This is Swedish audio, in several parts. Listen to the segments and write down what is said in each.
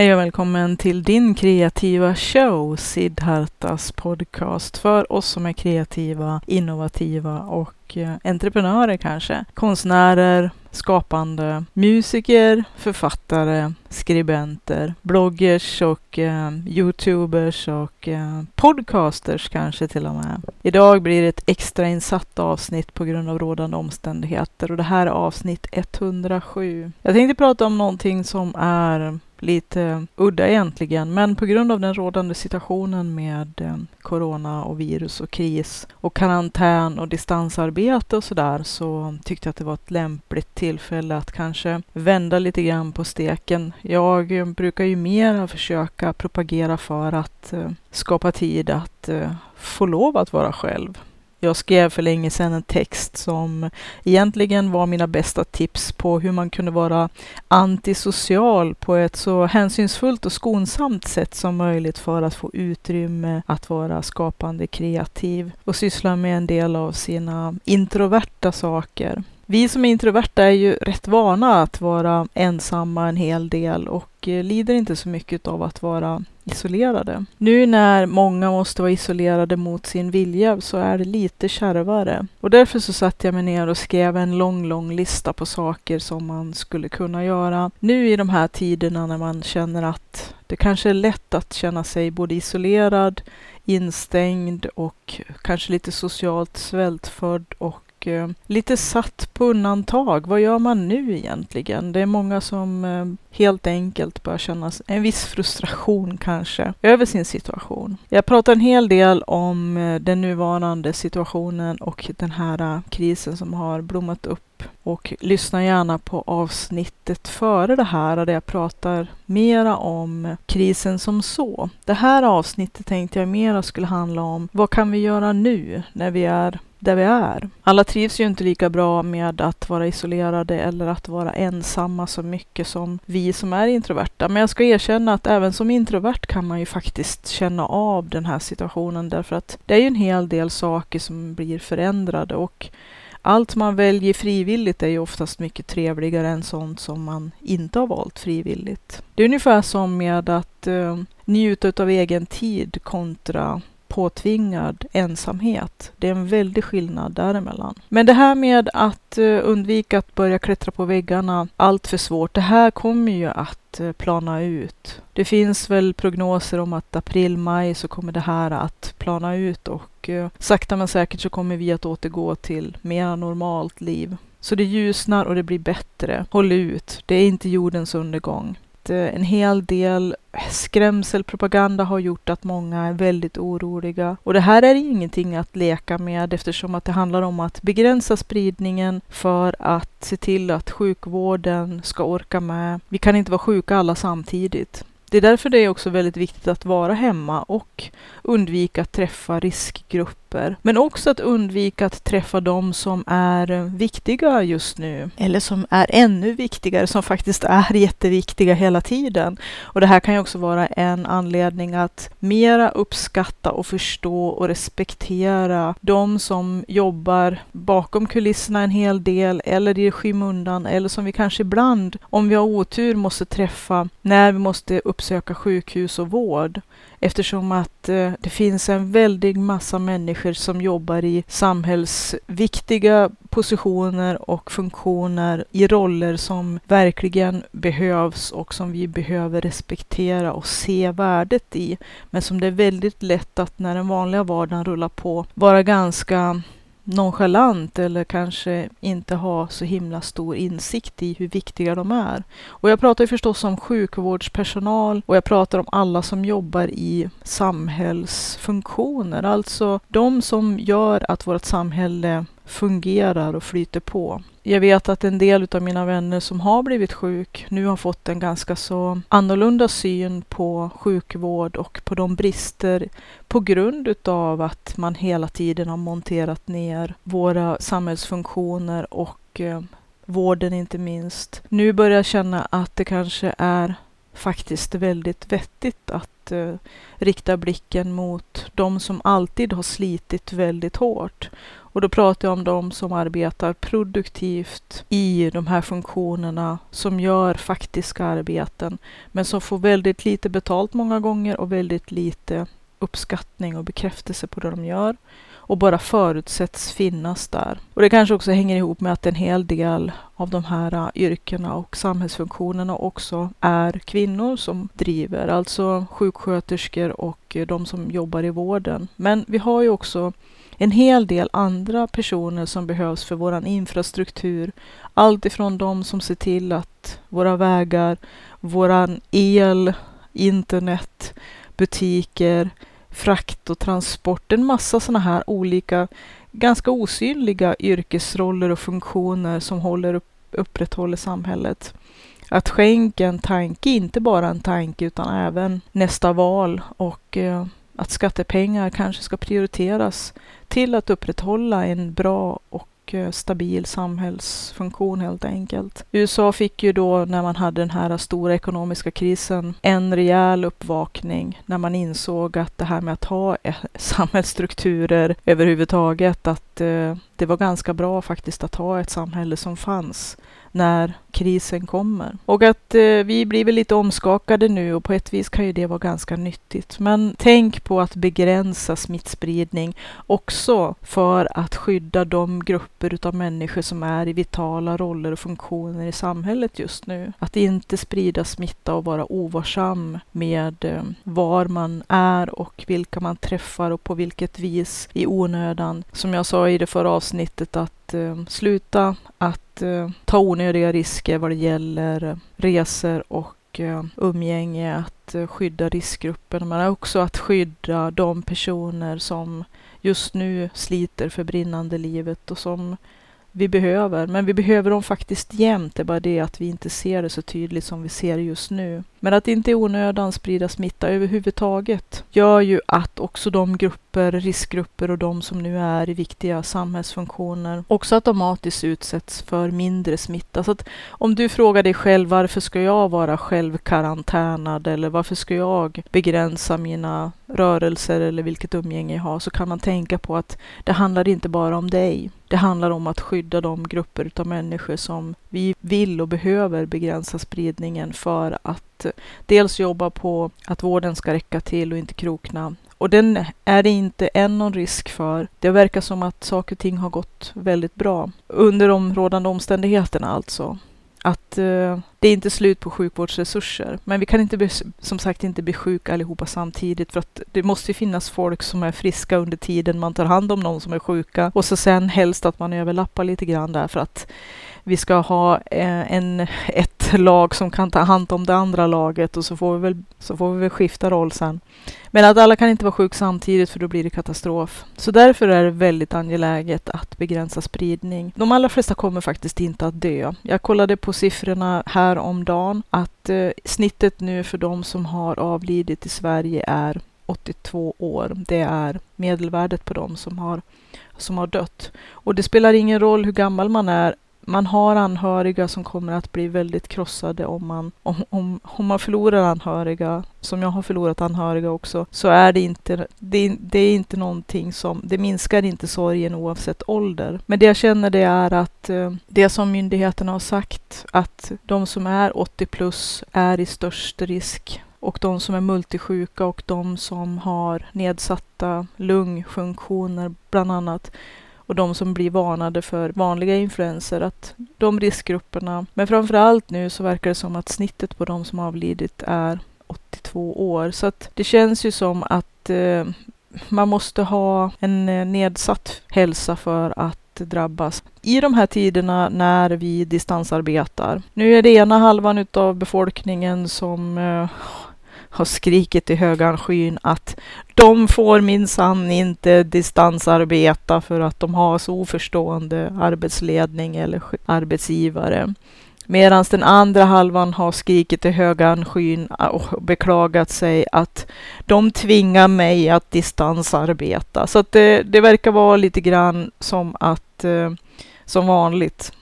Hej och välkommen till din kreativa show, Siddhartas podcast. För oss som är kreativa, innovativa och eh, entreprenörer kanske. Konstnärer, skapande musiker, författare, skribenter, bloggers och eh, youtubers och eh, podcasters kanske till och med. Idag blir det ett extrainsatt avsnitt på grund av rådande omständigheter och det här är avsnitt 107. Jag tänkte prata om någonting som är lite udda egentligen, men på grund av den rådande situationen med eh, corona och virus och kris och karantän och distansarbete och sådär så tyckte jag att det var ett lämpligt tillfälle att kanske vända lite grann på steken. Jag eh, brukar ju mera försöka propagera för att eh, skapa tid att få lov att vara själv jag skrev för länge sedan en text som egentligen var mina bästa tips på hur man kunde vara antisocial på ett så hänsynsfullt och skonsamt sätt som möjligt för att få utrymme att vara skapande kreativ och syssla med en del av sina introverta saker. Vi som är introverta är ju rätt vana att vara ensamma en hel del och eh, lider inte så mycket av att vara isolerade. Nu när många måste vara isolerade mot sin vilja så är det lite kärvare. Och därför så satte jag mig ner och skrev en lång, lång lista på saker som man skulle kunna göra nu i de här tiderna när man känner att det kanske är lätt att känna sig både isolerad, instängd och kanske lite socialt svältfödd och och eh, lite satt på undantag. Vad gör man nu egentligen? Det är många som eh, helt enkelt börjar känna en viss frustration kanske över sin situation. Jag pratar en hel del om eh, den nuvarande situationen och den här krisen som har blommat upp och lyssna gärna på avsnittet före det här där jag pratar mera om krisen som så. Det här avsnittet tänkte jag mera skulle handla om vad kan vi göra nu när vi är där vi är. Alla trivs ju inte lika bra med att vara isolerade eller att vara ensamma så mycket som vi som är introverta. Men jag ska erkänna att även som introvert kan man ju faktiskt känna av den här situationen därför att det är ju en hel del saker som blir förändrade och allt man väljer frivilligt är ju oftast mycket trevligare än sånt som man inte har valt frivilligt. Det är ungefär som med att uh, njuta av egen tid kontra påtvingad ensamhet. Det är en väldig skillnad däremellan. Men det här med att eh, undvika att börja klättra på väggarna allt för svårt, det här kommer ju att eh, plana ut. Det finns väl prognoser om att april, maj så kommer det här att plana ut och eh, sakta men säkert så kommer vi att återgå till mer normalt liv. Så det ljusnar och det blir bättre. Håll ut, det är inte jordens undergång. Eh, en hel del skrämselpropaganda har gjort att många är väldigt oroliga. Och det här är ingenting att leka med eftersom att det handlar om att begränsa spridningen för att se till att sjukvården ska orka med. Vi kan inte vara sjuka alla samtidigt. Det är därför det är också väldigt viktigt att vara hemma och undvika att träffa riskgrupper. Men också att undvika att träffa de som är viktiga just nu. Eller som är ännu viktigare, som faktiskt är jätteviktiga hela tiden. Och det här kan ju också vara en anledning att mera uppskatta och förstå och respektera de som jobbar bakom kulisserna en hel del eller i skymundan eller som vi kanske ibland, om vi har otur, måste träffa när vi måste uppsöka sjukhus och vård eftersom att eh, det finns en väldig massa människor som jobbar i samhällsviktiga positioner och funktioner i roller som verkligen behövs och som vi behöver respektera och se värdet i. Men som det är väldigt lätt att när den vanliga vardagen rullar på vara ganska nonchalant eller kanske inte ha så himla stor insikt i hur viktiga de är. Och jag pratar ju förstås om sjukvårdspersonal och jag pratar om alla som jobbar i samhällsfunktioner, alltså de som gör att vårt samhälle fungerar och flyter på. Jag vet att en del av mina vänner som har blivit sjuk nu har fått en ganska så annorlunda syn på sjukvård och på de brister på grund utav att man hela tiden har monterat ner våra samhällsfunktioner och eh, vården inte minst. Nu börjar jag känna att det kanske är faktiskt väldigt vettigt att eh, rikta blicken mot de som alltid har slitit väldigt hårt och då pratar jag om de som arbetar produktivt i de här funktionerna som gör faktiska arbeten, men som får väldigt lite betalt många gånger och väldigt lite uppskattning och bekräftelse på det de gör och bara förutsätts finnas där. Och det kanske också hänger ihop med att en hel del av de här äh, yrkena och samhällsfunktionerna också är kvinnor som driver, alltså sjuksköterskor och äh, de som jobbar i vården. Men vi har ju också en hel del andra personer som behövs för våran infrastruktur. Allt ifrån de som ser till att våra vägar, våran el, internet, butiker, frakt och transport. En massa sådana här olika, ganska osynliga yrkesroller och funktioner som håller upp, upprätthåller samhället. Att skänka en tanke, inte bara en tanke utan även nästa val och eh, att skattepengar kanske ska prioriteras till att upprätthålla en bra och eh, stabil samhällsfunktion helt enkelt. USA fick ju då när man hade den här stora ekonomiska krisen en rejäl uppvakning när man insåg att det här med att ha eh, samhällsstrukturer överhuvudtaget, att eh, det var ganska bra faktiskt att ha ett samhälle som fanns när krisen kommer. Och att eh, vi blir väl lite omskakade nu och på ett vis kan ju det vara ganska nyttigt. Men tänk på att begränsa smittspridning också för att skydda de grupper utav människor som är i vitala roller och funktioner i samhället just nu. Att inte sprida smitta och vara ovarsam med eh, var man är och vilka man träffar och på vilket vis i onödan. Som jag sa i det förra avsnittet att eh, sluta att eh, ta onödiga risker vad det gäller resor och eh, umgänge, att eh, skydda riskgrupperna men också att skydda de personer som just nu sliter för brinnande livet och som vi behöver. Men vi behöver dem faktiskt jämt. Det är bara det att vi inte ser det så tydligt som vi ser det just nu. Men att inte i onödan sprida smitta överhuvudtaget gör ju att också de grupper, riskgrupper och de som nu är i viktiga samhällsfunktioner också automatiskt utsätts för mindre smitta. Så att om du frågar dig själv varför ska jag vara självkarantänad eller varför ska jag begränsa mina rörelser eller vilket umgänge jag har så kan man tänka på att det handlar inte bara om dig. Det handlar om att skydda de grupper av människor som vi vill och behöver begränsa spridningen för att dels jobba på att vården ska räcka till och inte krokna. Och den är det inte än någon risk för. Det verkar som att saker och ting har gått väldigt bra. Under de rådande omständigheterna alltså att eh, det är inte slut på sjukvårdsresurser. Men vi kan inte bli, som sagt inte bli sjuka allihopa samtidigt för att det måste finnas folk som är friska under tiden man tar hand om någon som är sjuka och så sen helst att man överlappar lite grann där för att vi ska ha eh, en, ett lag som kan ta hand om det andra laget och så får vi väl, så får vi väl skifta roll sen. Men att alla kan inte vara sjuka samtidigt för då blir det katastrof. Så därför är det väldigt angeläget att begränsa spridning. De allra flesta kommer faktiskt inte att dö. Jag kollade på siffrorna här om dagen att eh, snittet nu för de som har avlidit i Sverige är 82 år. Det är medelvärdet på de som har, som har dött. Och det spelar ingen roll hur gammal man är man har anhöriga som kommer att bli väldigt krossade om man, om, om, om man förlorar anhöriga, som jag har förlorat anhöriga också, så är det inte, det, det är inte någonting som, det minskar inte sorgen oavsett ålder. Men det jag känner det är att eh, det som myndigheterna har sagt, att de som är 80 plus är i störst risk och de som är multisjuka och de som har nedsatta lungfunktioner bland annat och de som blir varnade för vanliga influenser, att de riskgrupperna, men framför allt nu så verkar det som att snittet på de som avlidit är 82 år. Så att det känns ju som att eh, man måste ha en eh, nedsatt hälsa för att drabbas i de här tiderna när vi distansarbetar. Nu är det ena halvan av befolkningen som eh, har skrikit i högan skyn att de får minsann inte distansarbeta för att de har så oförstående arbetsledning eller arbetsgivare. Medan den andra halvan har skrikit i högan skyn ah, och beklagat sig att de tvingar mig att distansarbeta. Så att det, det verkar vara lite grann som att, eh, som vanligt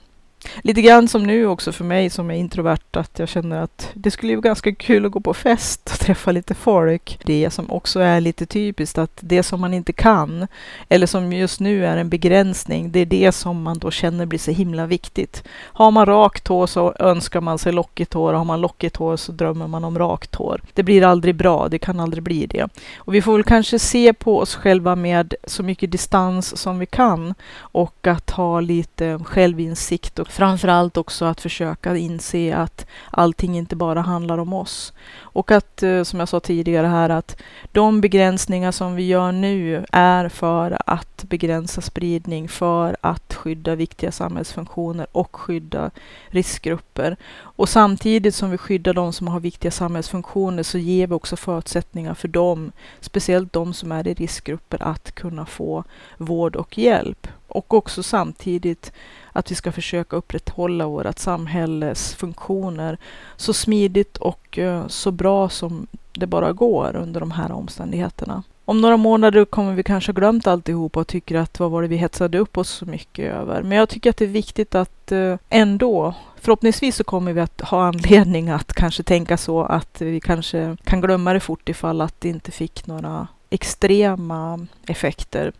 lite grann som nu också för mig som är introvert, att jag känner att det skulle ju vara ganska kul att gå på fest och träffa lite folk. Det som också är lite typiskt, att det som man inte kan, eller som just nu är en begränsning, det är det som man då känner blir så himla viktigt. Har man rakt hår så önskar man sig lockigt hår, har man lockigt hår så drömmer man om rakt hår. Det blir aldrig bra, det kan aldrig bli det. Och vi får väl kanske se på oss själva med så mycket distans som vi kan och att ha lite självinsikt och framförallt också att försöka inse att allting inte bara handlar om oss. Och att, eh, som jag sa tidigare här, att de begränsningar som vi gör nu är för att begränsa spridning, för att skydda viktiga samhällsfunktioner och skydda riskgrupper. Och samtidigt som vi skyddar de som har viktiga samhällsfunktioner så ger vi också förutsättningar för dem, speciellt de som är i riskgrupper, att kunna få vård och hjälp. Och också samtidigt att vi ska försöka upprätthålla vårt samhälles funktioner så smidigt och eh, så bra som det bara går under de här omständigheterna. Om några månader kommer vi kanske ha glömt alltihop och tycker att vad var det vi hetsade upp oss så mycket över. Men jag tycker att det är viktigt att eh, ändå Förhoppningsvis så kommer vi att ha anledning att kanske tänka så att vi kanske kan glömma det fort ifall att det inte fick några extrema effekter.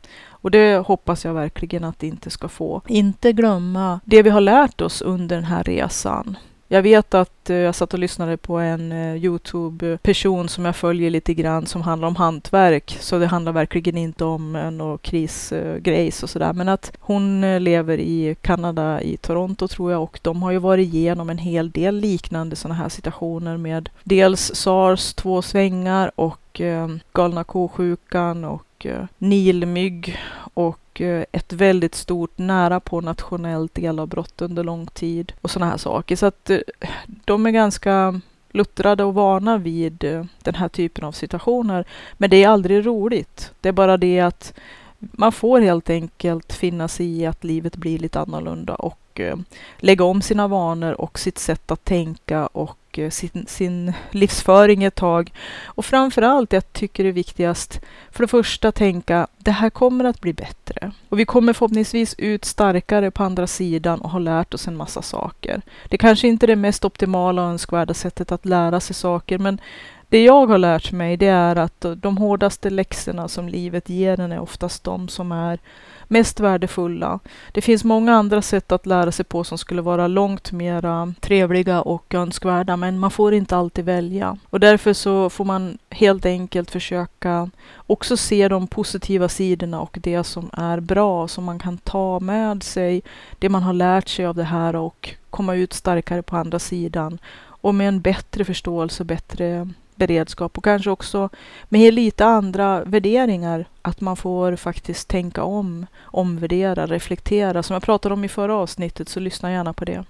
Och det hoppas jag verkligen att det inte ska få. Inte glömma det vi har lärt oss under den här resan. Jag vet att eh, jag satt och lyssnade på en eh, Youtube-person som jag följer lite grann som handlar om hantverk. Så det handlar verkligen inte om eh, någon krisgrejs och sådär. Men att hon lever i Kanada, i Toronto tror jag. Och de har ju varit igenom en hel del liknande sådana här situationer med dels sars två svängar och galna ko-sjukan och nilmygg och eh, ett väldigt stort nära på nationellt elavbrott under lång tid och sådana här saker. Så att eh, de är ganska luttrade och vana vid eh, den här typen av situationer. Men det är aldrig roligt. Det är bara det att man får helt enkelt finna sig i att livet blir lite annorlunda och lägga om sina vanor och sitt sätt att tänka och Eh, sin, sin livsföring ett tag. Och framför allt, jag tycker det är viktigast, för det första tänka, det här kommer att bli bättre. Och vi kommer förhoppningsvis ut starkare på andra sidan och har lärt oss en massa saker. Det kanske inte är det mest optimala och önskvärda sättet att lära sig saker, men det jag har lärt mig det är att de hårdaste läxorna som livet ger en är oftast de som är mest värdefulla. Det finns många andra sätt att lära sig på som skulle vara långt mera trevliga och önskvärda, men man får inte alltid välja. Och därför så får man helt enkelt försöka också se de positiva sidorna och det som är bra, som man kan ta med sig, det man har lärt sig av det här och komma ut starkare på andra sidan och med en bättre förståelse, bättre beredskap och kanske också med lite andra värderingar. Att man får faktiskt tänka om, omvärdera, reflektera. Som jag pratade om i förra avsnittet, så lyssna gärna på det.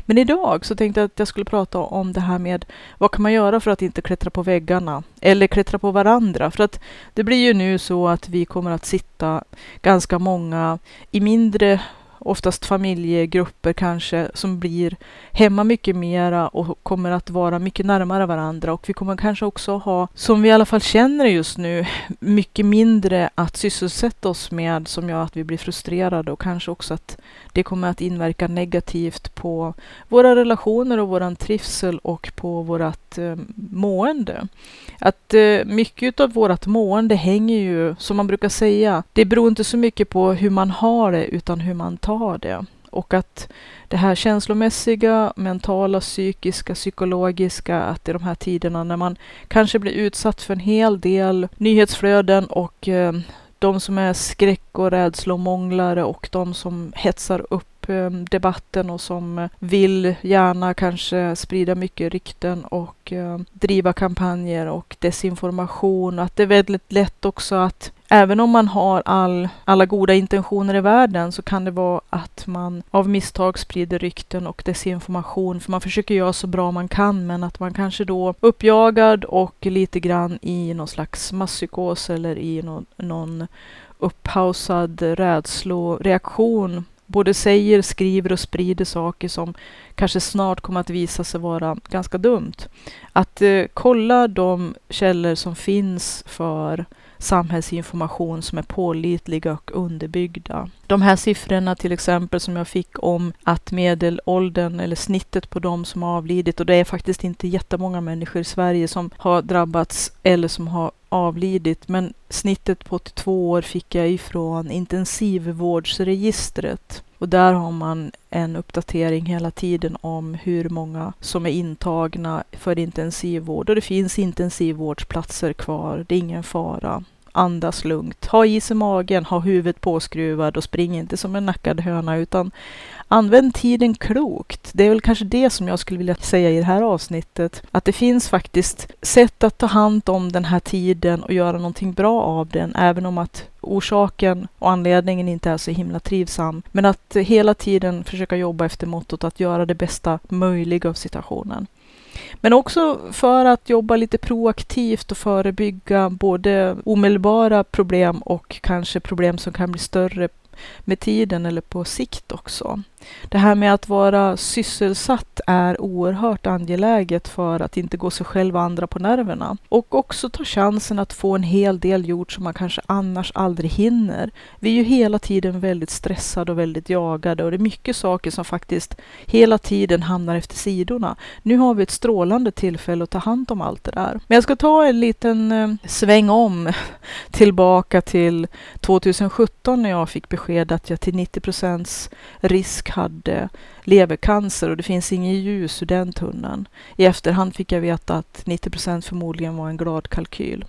Men idag så tänkte jag att jag skulle prata om det här med vad kan man göra för att inte klättra på väggarna eller klättra på varandra? För att det blir ju nu så att vi kommer att sitta ganska många i mindre oftast familjegrupper kanske, som blir hemma mycket mera och kommer att vara mycket närmare varandra. Och vi kommer kanske också ha, som vi i alla fall känner just nu, mycket mindre att sysselsätta oss med som gör att vi blir frustrerade och kanske också att det kommer att inverka negativt på våra relationer och våran trivsel och på vårat eh, mående. Att eh, mycket av vårat mående hänger ju, som man brukar säga, det beror inte så mycket på hur man har det utan hur man tar det. Och att det här känslomässiga, mentala, psykiska, psykologiska, att i de här tiderna när man kanske blir utsatt för en hel del nyhetsflöden och eh, de som är skräck och rädslomånglare och de som hetsar upp eh, debatten och som vill gärna kanske sprida mycket rykten och eh, driva kampanjer och desinformation. Att det är väldigt lätt också att även om man har all, alla goda intentioner i världen så kan det vara att man av misstag sprider rykten och desinformation. För man försöker göra så bra man kan men att man kanske då uppjagad och lite grann i någon slags masspsykos eller i någon, någon upphausad rädsloreaktion både säger, skriver och sprider saker som kanske snart kommer att visa sig vara ganska dumt. Att eh, kolla de källor som finns för samhällsinformation som är pålitliga och underbyggda. De här siffrorna till exempel som jag fick om att medelåldern eller snittet på de som har avlidit och det är faktiskt inte jättemånga människor i Sverige som har drabbats eller som har avlidit, men snittet på 82 år fick jag ifrån intensivvårdsregistret. Och där har man en uppdatering hela tiden om hur många som är intagna för intensivvård. Och det finns intensivvårdsplatser kvar, det är ingen fara. Andas lugnt, ha is i magen, ha huvudet påskruvad och spring inte som en nackad höna utan Använd tiden klokt. Det är väl kanske det som jag skulle vilja säga i det här avsnittet. Att det finns faktiskt sätt att ta hand om den här tiden och göra någonting bra av den, även om att orsaken och anledningen inte är så himla trivsam. Men att hela tiden försöka jobba efter mottot att göra det bästa möjliga av situationen. Men också för att jobba lite proaktivt och förebygga både omedelbara problem och kanske problem som kan bli större med tiden eller på sikt också. Det här med att vara sysselsatt är oerhört angeläget för att inte gå sig själv och andra på nerverna. Och också ta chansen att få en hel del gjort som man kanske annars aldrig hinner. Vi är ju hela tiden väldigt stressade och väldigt jagade och det är mycket saker som faktiskt hela tiden hamnar efter sidorna. Nu har vi ett strålande tillfälle att ta hand om allt det där. Men jag ska ta en liten eh, sväng om tillbaka till 2017 när jag fick besked att jag till 90 procents risk hade levercancer och det finns inget ljus ur den tunneln. I efterhand fick jag veta att 90 procent förmodligen var en glad kalkyl.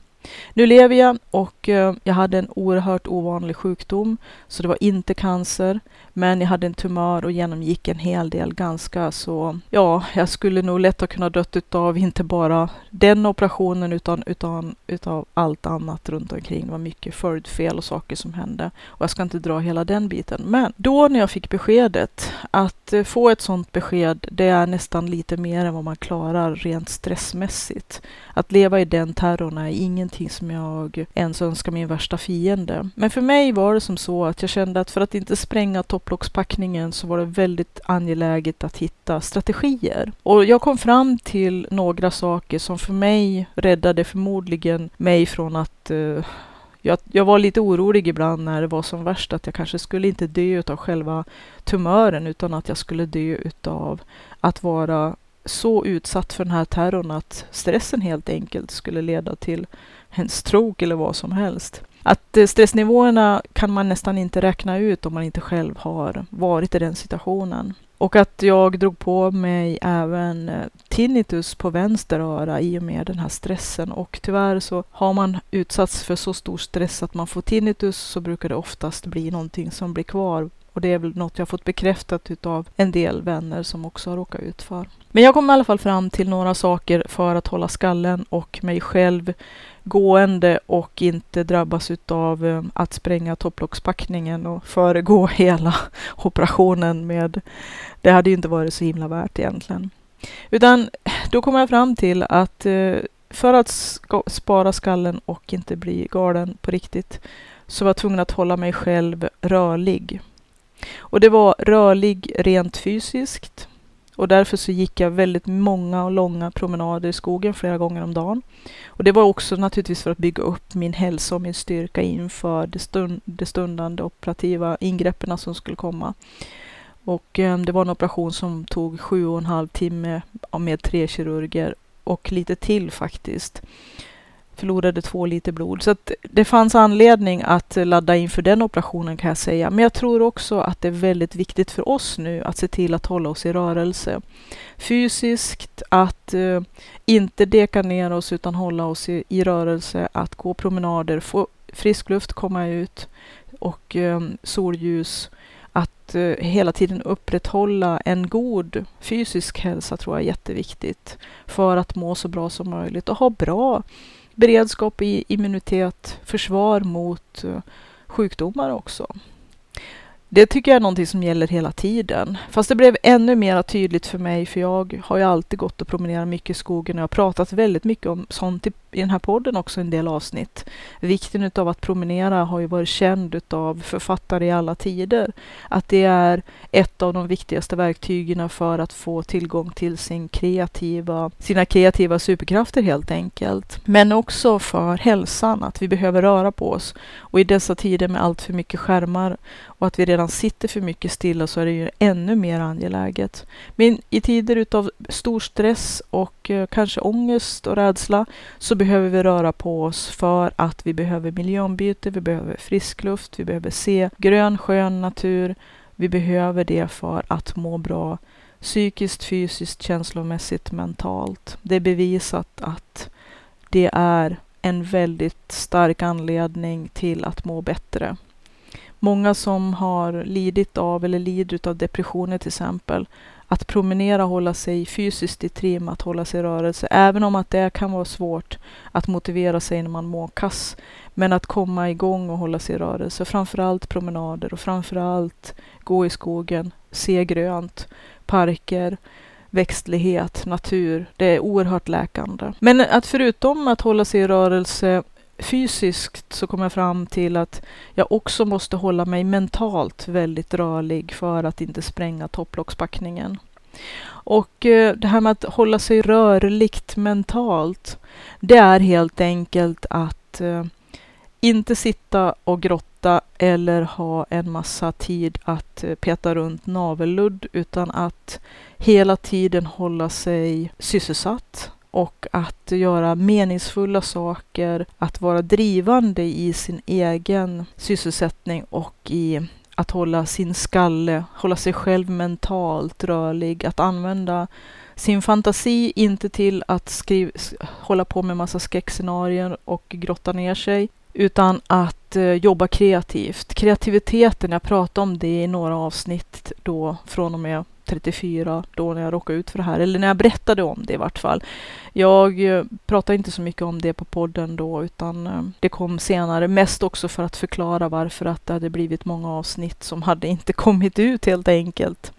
Nu lever jag och eh, jag hade en oerhört ovanlig sjukdom, så det var inte cancer. Men jag hade en tumör och genomgick en hel del ganska så, ja, jag skulle nog lätt ha kunnat dött utav inte bara den operationen utan utan utav allt annat runt omkring. Det var mycket följdfel och saker som hände och jag ska inte dra hela den biten. Men då när jag fick beskedet att eh, få ett sådant besked, det är nästan lite mer än vad man klarar rent stressmässigt. Att leva i den terrorn är ingenting som jag ens önskar min värsta fiende. Men för mig var det som så att jag kände att för att inte spränga topplockspackningen så var det väldigt angeläget att hitta strategier. Och jag kom fram till några saker som för mig räddade förmodligen mig från att uh, jag, jag, var lite orolig ibland när det var som värst att jag kanske skulle inte dö av själva tumören utan att jag skulle dö utav att vara så utsatt för den här terrorn att stressen helt enkelt skulle leda till en stroke eller vad som helst. Att eh, stressnivåerna kan man nästan inte räkna ut om man inte själv har varit i den situationen. Och att jag drog på mig även eh, tinnitus på vänster öra i och med den här stressen. Och tyvärr så har man utsatts för så stor stress att man får tinnitus så brukar det oftast bli någonting som blir kvar. Och det är väl något jag fått bekräftat utav en del vänner som också har råkat ut för. Men jag kom i alla fall fram till några saker för att hålla skallen och mig själv gående och inte drabbas av eh, att spränga topplockspackningen och föregå hela operationen med det hade ju inte varit så himla värt egentligen. Utan då kom jag fram till att eh, för att spara skallen och inte bli galen på riktigt så var jag tvungen att hålla mig själv rörlig. Och det var rörlig rent fysiskt. Och därför så gick jag väldigt många och långa promenader i skogen flera gånger om dagen. Och det var också naturligtvis för att bygga upp min hälsa och min styrka inför de, stund, de stundande operativa ingreppen som skulle komma. Och eh, det var en operation som tog sju och en halv timme med tre kirurger och lite till faktiskt förlorade två liter blod. Så att det fanns anledning att ladda inför den operationen kan jag säga. Men jag tror också att det är väldigt viktigt för oss nu att se till att hålla oss i rörelse. Fysiskt, att eh, inte deka ner oss utan hålla oss i, i, rörelse, att gå promenader, få frisk luft, komma ut och eh, solljus. Att eh, hela tiden upprätthålla en god fysisk hälsa tror jag är jätteviktigt för att må så bra som möjligt och ha bra beredskap i immunitet, försvar mot eh, sjukdomar också. Det tycker jag är någonting som gäller hela tiden. Fast det blev ännu mer tydligt för mig, för jag har ju alltid gått och promenerat mycket i skogen och jag har pratat väldigt mycket om sånt i, i den här podden också, en del avsnitt. Vikten utav att promenera har ju varit känd utav författare i alla tider. Att det är ett av de viktigaste verktygen för att få tillgång till sin kreativa, sina kreativa superkrafter helt enkelt. Men också för hälsan, att vi behöver röra på oss. Och i dessa tider med allt för mycket skärmar och att vi redan sitter för mycket stilla så är det ju ännu mer angeläget. Men i tider utav stor stress och och eh, kanske ångest och rädsla så behöver vi röra på oss för att vi behöver miljöombyte, vi behöver frisk luft, vi behöver se grön skön natur. Vi behöver det för att må bra psykiskt, fysiskt, känslomässigt, mentalt. Det är bevisat att det är en väldigt stark anledning till att må bättre. Många som har lidit av eller lider av depressioner till exempel, att promenera, hålla sig fysiskt i trim, att hålla sig i rörelse, även om att det kan vara svårt att motivera sig när man mår kass. Men att komma igång och hålla sig i rörelse, framförallt promenader och framförallt gå i skogen, se grönt, parker, växtlighet, natur. Det är oerhört läkande. Men att förutom att hålla sig i rörelse fysiskt så kom jag fram till att jag också måste hålla mig mentalt väldigt rörlig för att inte spränga topplockspackningen. Och eh, det här med att hålla sig rörligt mentalt, det är helt enkelt att eh, inte sitta och grotta eller ha en massa tid att eh, peta runt navelludd utan att hela tiden hålla sig sysselsatt och att göra meningsfulla saker, att vara drivande i sin egen sysselsättning och i att hålla sin skalle, hålla sig själv mentalt rörlig, att använda sin fantasi inte till att skriva, hålla på med massa skräckscenarier och grotta ner sig, utan att eh, jobba kreativt. Kreativiteten, jag pratade om det i några avsnitt då från och med 34 då när jag råkade ut för det här, eller när jag berättade om det i vart fall. Jag eh, pratade inte så mycket om det på podden då, utan eh, det kom senare, mest också för att förklara varför att det hade blivit många avsnitt som hade inte kommit ut helt enkelt.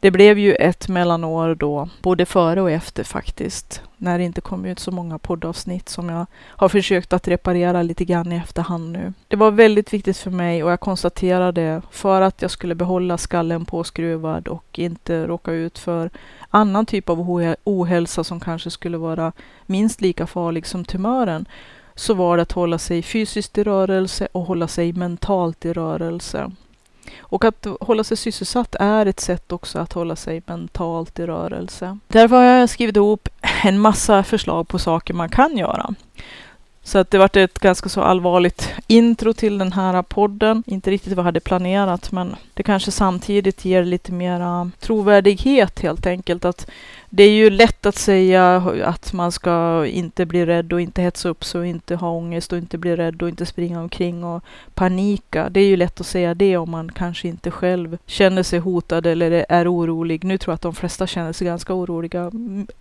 Det blev ju ett mellanår då, både före och efter faktiskt, när det inte kom ut så många poddavsnitt som jag har försökt att reparera lite grann i efterhand nu. Det var väldigt viktigt för mig och jag konstaterade för att jag skulle behålla skallen påskruvad och inte råka ut för annan typ av ohälsa som kanske skulle vara minst lika farlig som tumören så var det att hålla sig fysiskt i rörelse och hålla sig mentalt i rörelse. Och att hålla sig sysselsatt är ett sätt också att hålla sig mentalt i rörelse. Därför har jag skrivit ihop en massa förslag på saker man kan göra. Så att det vart ett ganska så allvarligt intro till den här podden. Inte riktigt vad jag hade planerat, men det kanske samtidigt ger lite mera trovärdighet helt enkelt. Att det är ju lätt att säga att man ska inte bli rädd och inte hetsa upp sig och inte ha ångest och inte bli rädd och inte springa omkring och panika. Det är ju lätt att säga det om man kanske inte själv känner sig hotad eller är orolig. Nu tror jag att de flesta känner sig ganska oroliga.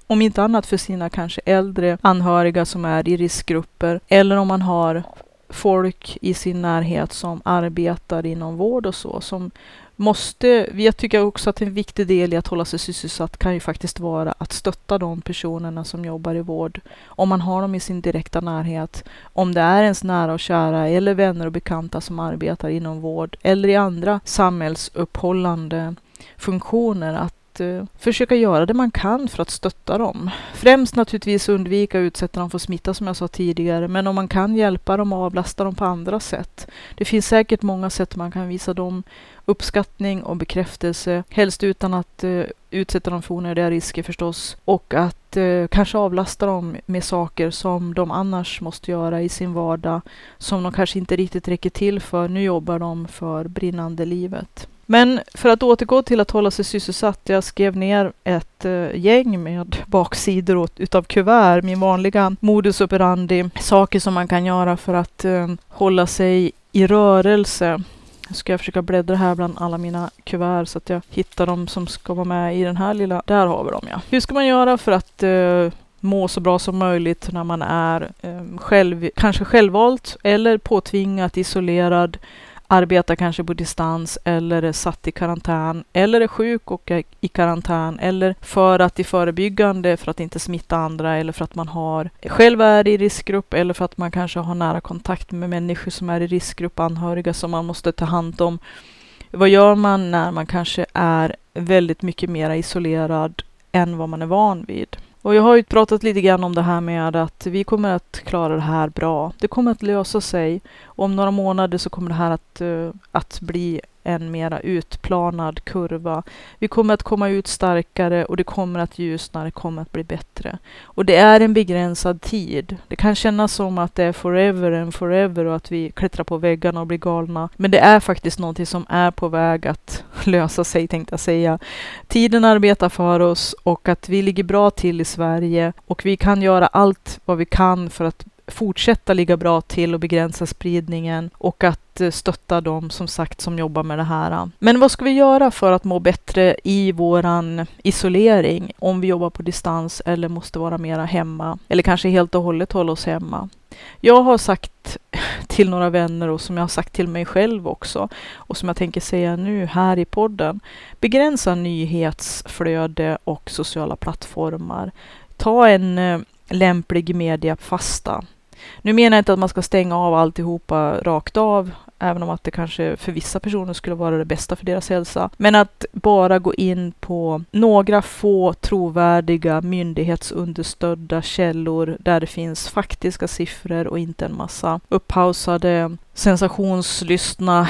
Om inte annat för sina kanske äldre anhöriga som är i riskgrupper eller om man har folk i sin närhet som arbetar inom vård och så, som måste, jag tycker också att en viktig del i att hålla sig sysselsatt kan ju faktiskt vara att stötta de personerna som jobbar i vård. Om man har dem i sin direkta närhet. Om det är ens nära och kära eller vänner och bekanta som arbetar inom vård eller i andra samhällsupphållande funktioner. Att eh, försöka göra det man kan för att stötta dem. Främst naturligtvis undvika att utsätta dem för smitta som jag sa tidigare, men om man kan hjälpa dem och avlasta dem på andra sätt. Det finns säkert många sätt man kan visa dem uppskattning och bekräftelse, helst utan att eh, utsätta dem för onödiga risker förstås, och att eh, kanske avlasta dem med saker som de annars måste göra i sin vardag, som de kanske inte riktigt räcker till för. Nu jobbar de för brinnande livet. Men för att återgå till att hålla sig sysselsatt. Jag skrev ner ett eh, gäng med baksidor utav kuvert, min vanliga modus operandi, saker som man kan göra för att eh, hålla sig i rörelse. Nu ska jag försöka bläddra här bland alla mina kuvert så att jag hittar de som ska vara med i den här lilla. Där har vi dem ja. Hur ska man göra för att eh, må så bra som möjligt när man är själv, kanske självvalt eller påtvingat isolerad arbetar kanske på distans eller är satt i karantän eller är sjuk och är i karantän eller för att i förebyggande för att inte smitta andra eller för att man har själv är i riskgrupp eller för att man kanske har nära kontakt med människor som är i riskgrupp, anhöriga som man måste ta hand om. Vad gör man när man kanske är väldigt mycket mer isolerad än vad man är van vid? Och jag har ju pratat lite grann om det här med att vi kommer att klara det här bra. Det kommer att lösa sig. Och om några månader så kommer det här att, eh, att bli en mera utplanad kurva. Vi kommer att komma ut starkare och det kommer att ljusna, det kommer att bli bättre. Och det är en begränsad tid. Det kan kännas som att det är forever and forever och att vi klättrar på väggarna och blir galna. Men det är faktiskt någonting som är på väg att lösa sig, tänkte jag säga. Tiden arbetar för oss och att vi ligger bra till i Sverige och vi kan göra allt vad vi kan för att fortsätta ligga bra till och begränsa spridningen och att eh, stötta dem som sagt som jobbar med det här. Men vad ska vi göra för att må bättre i våran isolering om vi jobbar på distans eller måste vara mera hemma eller kanske helt och hållet hålla oss hemma? Jag har sagt till några vänner och som jag har sagt till mig själv också och som jag tänker säga nu här i podden. Begränsa nyhetsflöde och sociala plattformar. Ta en eh, lämplig mediafasta. Nu menar jag inte att man ska stänga av alltihopa rakt av, även om att det kanske för vissa personer skulle vara det bästa för deras hälsa. Men att bara gå in på några få trovärdiga myndighetsunderstödda källor där det finns faktiska siffror och inte en massa upphausade sensationslystna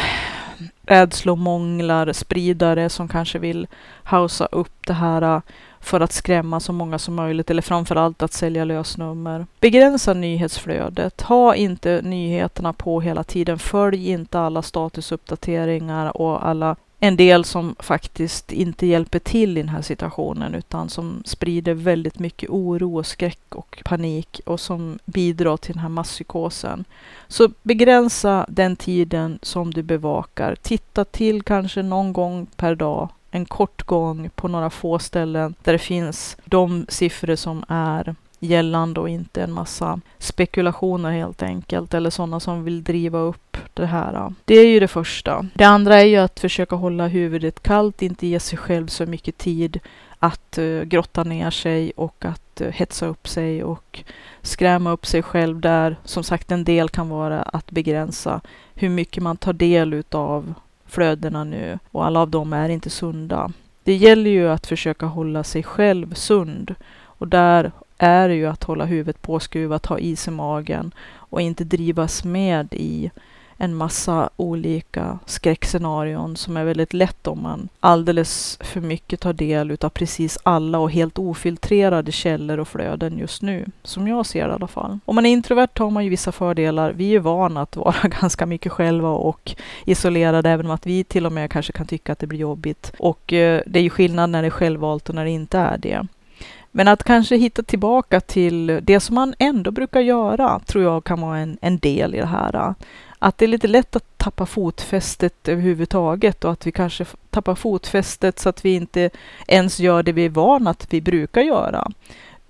rädslomånglar, spridare som kanske vill hausa upp det här för att skrämma så många som möjligt eller framför allt att sälja lösnummer. Begränsa nyhetsflödet. Ha inte nyheterna på hela tiden. Följ inte alla statusuppdateringar och alla en del som faktiskt inte hjälper till i den här situationen utan som sprider väldigt mycket oro och skräck och panik och som bidrar till den här masspsykosen. Så begränsa den tiden som du bevakar. Titta till kanske någon gång per dag en kort gång på några få ställen där det finns de siffror som är gällande och inte en massa spekulationer helt enkelt eller sådana som vill driva upp det här. Det är ju det första. Det andra är ju att försöka hålla huvudet kallt, inte ge sig själv så mycket tid att uh, grotta ner sig och att uh, hetsa upp sig och skrämma upp sig själv där. Som sagt, en del kan vara att begränsa hur mycket man tar del utav flödena nu och alla av dem är inte sunda. Det gäller ju att försöka hålla sig själv sund och där är det ju att hålla huvudet påskruvat, ha is i magen och inte drivas med i en massa olika skräckscenarion som är väldigt lätt om man alldeles för mycket tar del utav precis alla och helt ofiltrerade källor och flöden just nu. Som jag ser det i alla fall. Om man är introvert har man ju vissa fördelar. Vi är vana att vara ganska mycket själva och isolerade, även om att vi till och med kanske kan tycka att det blir jobbigt. Och eh, det är ju skillnad när det är självvalt och när det inte är det. Men att kanske hitta tillbaka till det som man ändå brukar göra tror jag kan vara en, en del i det här att det är lite lätt att tappa fotfästet överhuvudtaget och att vi kanske tappar fotfästet så att vi inte ens gör det vi är vana att vi brukar göra.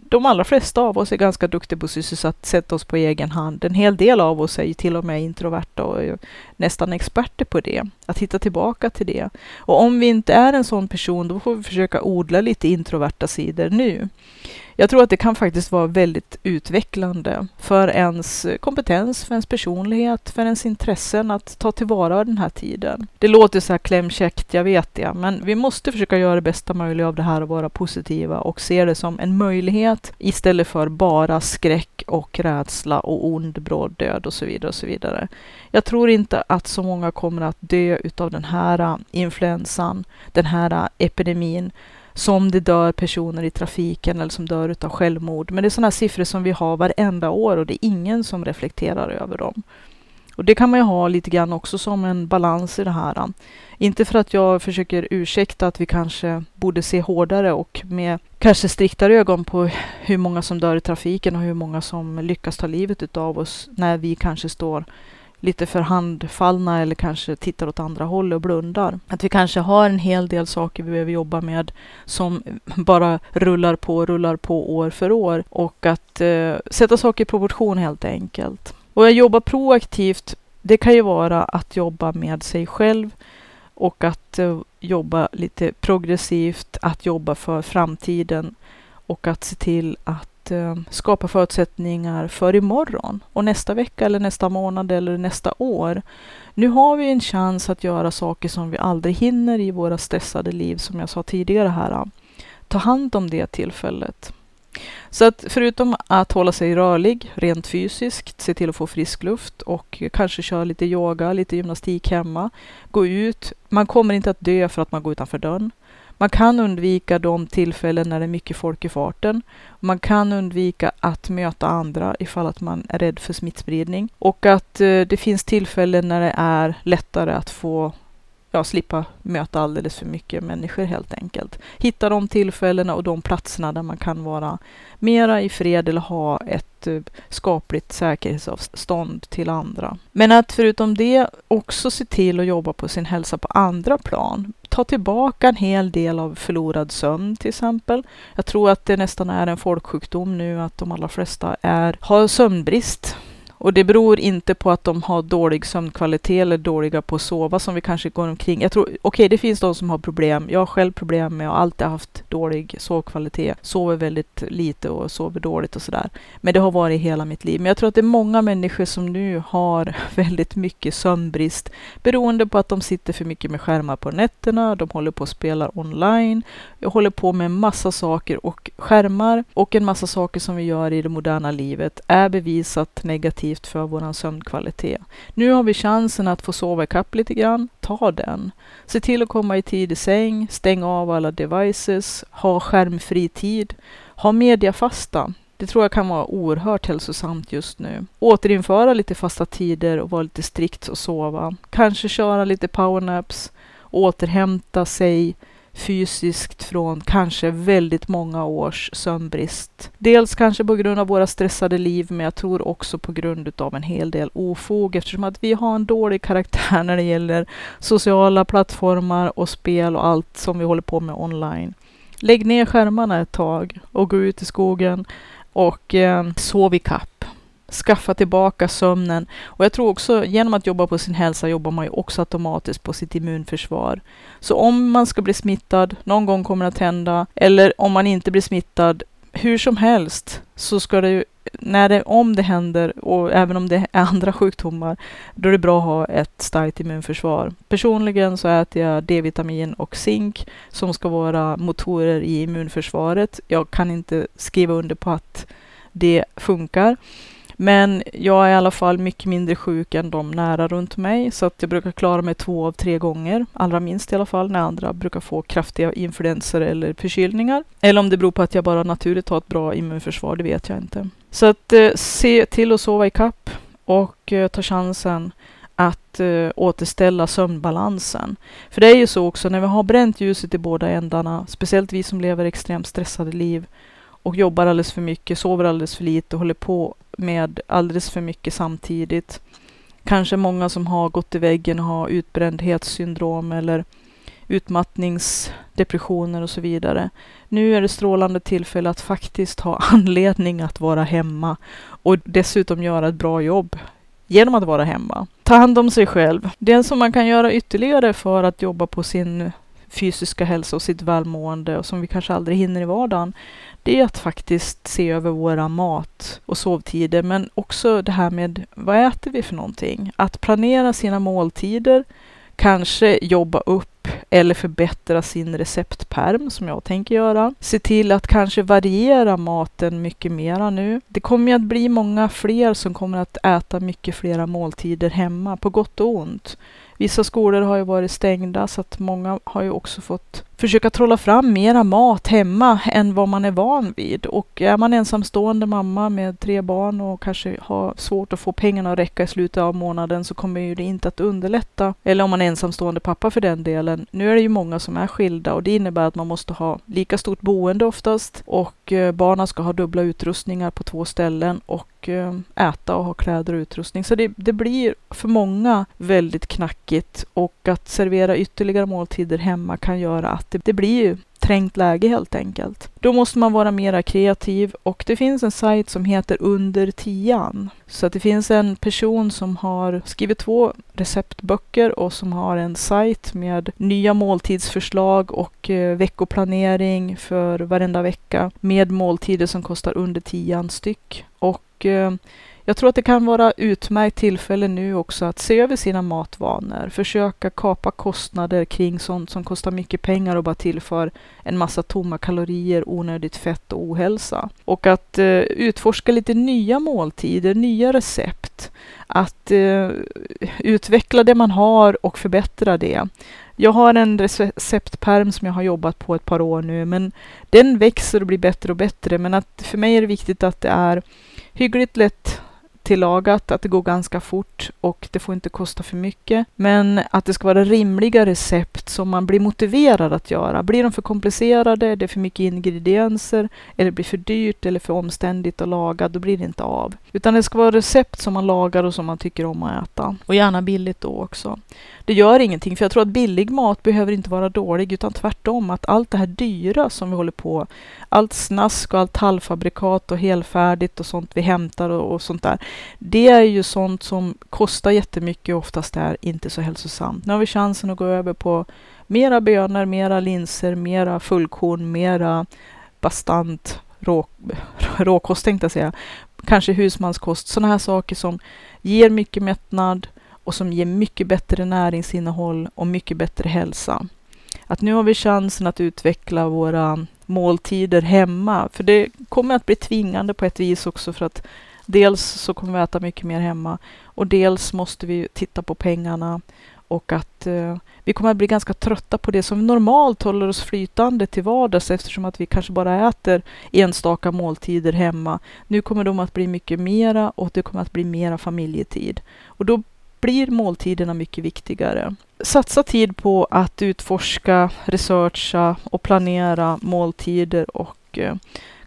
De allra flesta av oss är ganska duktiga på att sätta oss på egen hand. En hel del av oss är ju till och med introverta och nästan experter på det. Att hitta tillbaka till det. Och om vi inte är en sån person, då får vi försöka odla lite introverta sidor nu. Jag tror att det kan faktiskt vara väldigt utvecklande för ens kompetens, för ens personlighet, för ens intressen att ta tillvara den här tiden. Det låter så här klämkäckt, jag vet det, men vi måste försöka göra det bästa möjliga av det här och vara positiva och se det som en möjlighet istället för bara skräck och rädsla och ond bråd död och så vidare och så vidare. Jag tror inte att så många kommer att dö utav den här influensan, den här epidemin som det dör personer i trafiken eller som dör utav självmord. Men det är sådana siffror som vi har varenda år och det är ingen som reflekterar över dem. Och det kan man ju ha lite grann också som en balans i det här. Inte för att jag försöker ursäkta att vi kanske borde se hårdare och med kanske striktare ögon på hur många som dör i trafiken och hur många som lyckas ta livet utav oss när vi kanske står lite för handfallna eller kanske tittar åt andra hållet och blundar. Att vi kanske har en hel del saker vi behöver jobba med som bara rullar på, rullar på år för år och att eh, sätta saker i proportion helt enkelt. Och jag jobbar proaktivt Det kan ju vara att jobba med sig själv och att eh, jobba lite progressivt, att jobba för framtiden och att se till att eh, skapa förutsättningar för imorgon och nästa vecka eller nästa månad eller nästa år. Nu har vi en chans att göra saker som vi aldrig hinner i våra stressade liv, som jag sa tidigare här. Ta hand om det tillfället. Så att förutom att hålla sig rörlig rent fysiskt, se till att få frisk luft och kanske köra lite yoga, lite gymnastik hemma, gå ut. Man kommer inte att dö för att man går utanför dörren. Man kan undvika de tillfällen när det är mycket folk i farten. Man kan undvika att möta andra ifall att man är rädd för smittspridning. Och att eh, det finns tillfällen när det är lättare att få ja, slippa möta alldeles för mycket människor helt enkelt. Hitta de tillfällena och de platserna där man kan vara mera i fred eller ha ett eh, skapligt säkerhetsavstånd till andra. Men att förutom det också se till att jobba på sin hälsa på andra plan. Ta tillbaka en hel del av förlorad sömn till exempel. Jag tror att det nästan är en folksjukdom nu att de allra flesta är, har sömnbrist och det beror inte på att de har dålig sömnkvalitet eller dåliga på att sova som vi kanske går omkring. Jag tror, okej, okay, det finns de som har problem. Jag har själv problem med att alltid haft dålig sovkvalitet. Sover väldigt lite och sover dåligt och sådär. Men det har varit hela mitt liv. Men jag tror att det är många människor som nu har väldigt mycket sömnbrist beroende på att de sitter för mycket med skärmar på nätterna. De håller på att spela online. Jag håller på med en massa saker och skärmar och en massa saker som vi gör i det moderna livet är bevisat negativt positivt för vår sömnkvalitet. Nu har vi chansen att få sova ikapp lite grann. Ta den. Se till att komma i tid i säng, stäng av alla devices, ha skärmfri tid, ha mediafasta. Det tror jag kan vara oerhört hälsosamt just nu. Återinföra lite fasta tider och vara lite strikt och sova. Kanske köra lite powernaps, återhämta sig, fysiskt från kanske väldigt många års sömnbrist. Dels kanske på grund av våra stressade liv, men jag tror också på grund av en hel del ofog eftersom att vi har en dålig karaktär när det gäller sociala plattformar och spel och allt som vi håller på med online. Lägg ner skärmarna ett tag och gå ut i skogen och eh, sov i kapp skaffa tillbaka sömnen. Och jag tror också genom att jobba på sin hälsa jobbar man ju också automatiskt på sitt immunförsvar. Så om man ska bli smittad, någon gång kommer det att hända, eller om man inte blir smittad, hur som helst så ska det ju, när det, om det händer och även om det är andra sjukdomar, då är det bra att ha ett starkt immunförsvar. Personligen så äter jag D-vitamin och zink som ska vara motorer i immunförsvaret. Jag kan inte skriva under på att det funkar. Men jag är i alla fall mycket mindre sjuk än de nära runt mig, så att jag brukar klara mig två av tre gånger, allra minst i alla fall, när andra brukar få kraftiga influenser eller förkylningar. Eller om det beror på att jag bara naturligt har ett bra immunförsvar, det vet jag inte. Så att eh, se till att sova i kapp och eh, ta chansen att eh, återställa sömnbalansen. För det är ju så också, när vi har bränt ljuset i båda ändarna, speciellt vi som lever extremt stressade liv och jobbar alldeles för mycket, sover alldeles för lite och håller på med alldeles för mycket samtidigt. Kanske många som har gått i väggen och har utbrändhetssyndrom eller utmattningsdepressioner och så vidare. Nu är det strålande tillfälle att faktiskt ha anledning att vara hemma och dessutom göra ett bra jobb genom att vara hemma. Ta hand om sig själv. Det som man kan göra ytterligare för att jobba på sin fysiska hälsa och sitt välmående och som vi kanske aldrig hinner i vardagen, det är att faktiskt se över våra mat och sovtider, men också det här med vad äter vi för någonting? Att planera sina måltider, kanske jobba upp eller förbättra sin receptperm som jag tänker göra. Se till att kanske variera maten mycket mera nu. Det kommer ju att bli många fler som kommer att äta mycket flera måltider hemma, på gott och ont. Vissa skolor har ju varit stängda så att många har ju också fått försöka trolla fram mera mat hemma än vad man är van vid. Och är man ensamstående mamma med tre barn och kanske har svårt att få pengarna att räcka i slutet av månaden så kommer ju det inte att underlätta. Eller om man är ensamstående pappa för den delen. Nu är det ju många som är skilda och det innebär att man måste ha lika stort boende oftast och eh, barnen ska ha dubbla utrustningar på två ställen och eh, äta och ha kläder och utrustning. Så det, det blir för många väldigt knackigt och att servera ytterligare måltider hemma kan göra att det, det blir ju trängt läge helt enkelt. Då måste man vara mera kreativ och det finns en sajt som heter Under tian. Så att det finns en person som har skrivit två receptböcker och som har en sajt med nya måltidsförslag och eh, veckoplanering för varenda vecka med måltider som kostar under tian styck. Och eh, jag tror att det kan vara utmärkt tillfälle nu också att se över sina matvanor, försöka kapa kostnader kring sånt som kostar mycket pengar och bara tillför en massa tomma kalorier, onödigt fett och ohälsa. Och att eh, utforska lite nya måltider, nya recept. Att eh, utveckla det man har och förbättra det. Jag har en receptperm som jag har jobbat på ett par år nu, men den växer och blir bättre och bättre. Men att för mig är det viktigt att det är hyggligt lätt tillagat, att det går ganska fort och det får inte kosta för mycket. Men att det ska vara rimliga recept som man blir motiverad att göra. Blir de för komplicerade, det är för mycket ingredienser, eller blir för dyrt eller för omständigt att laga, då blir det inte av. Utan det ska vara recept som man lagar och som man tycker om att äta. Och gärna billigt då också. Det gör ingenting, för jag tror att billig mat behöver inte vara dålig, utan tvärtom att allt det här dyra som vi håller på, allt snask och allt halvfabrikat och helfärdigt och sånt vi hämtar och, och sånt där, det är ju sånt som kostar jättemycket och oftast är inte så hälsosamt. Nu har vi chansen att gå över på mera bönor, mera linser, mera fullkorn, mera bastant rå, råkost tänkte jag säga. Kanske husmanskost, sådana här saker som ger mycket mättnad och som ger mycket bättre näringsinnehåll och mycket bättre hälsa. Att nu har vi chansen att utveckla våra måltider hemma, för det kommer att bli tvingande på ett vis också för att Dels så kommer vi äta mycket mer hemma och dels måste vi titta på pengarna och att eh, vi kommer att bli ganska trötta på det som normalt håller oss flytande till vardags eftersom att vi kanske bara äter enstaka måltider hemma. Nu kommer de att bli mycket mera och det kommer att bli mera familjetid. Och då blir måltiderna mycket viktigare. Satsa tid på att utforska, researcha och planera måltider och eh,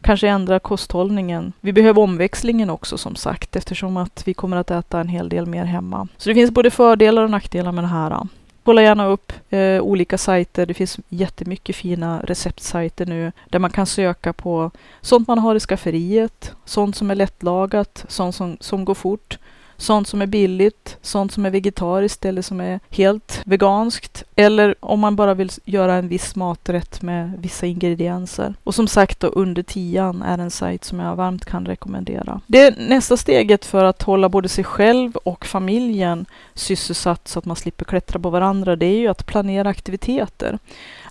kanske ändra kosthållningen. Vi behöver omväxlingen också som sagt eftersom att vi kommer att äta en hel del mer hemma. Så det finns både fördelar och nackdelar med det här. Kolla gärna upp eh, olika sajter. Det finns jättemycket fina receptsajter nu där man kan söka på sånt man har i skafferiet, sånt som är lättlagat, sånt som, som går fort sånt som är billigt, sånt som är vegetariskt eller som är helt veganskt. Eller om man bara vill göra en viss maträtt med vissa ingredienser. Och som sagt då, under tian är en sajt som jag varmt kan rekommendera. Det nästa steget för att hålla både sig själv och familjen sysselsatt så att man slipper klättra på varandra, det är ju att planera aktiviteter.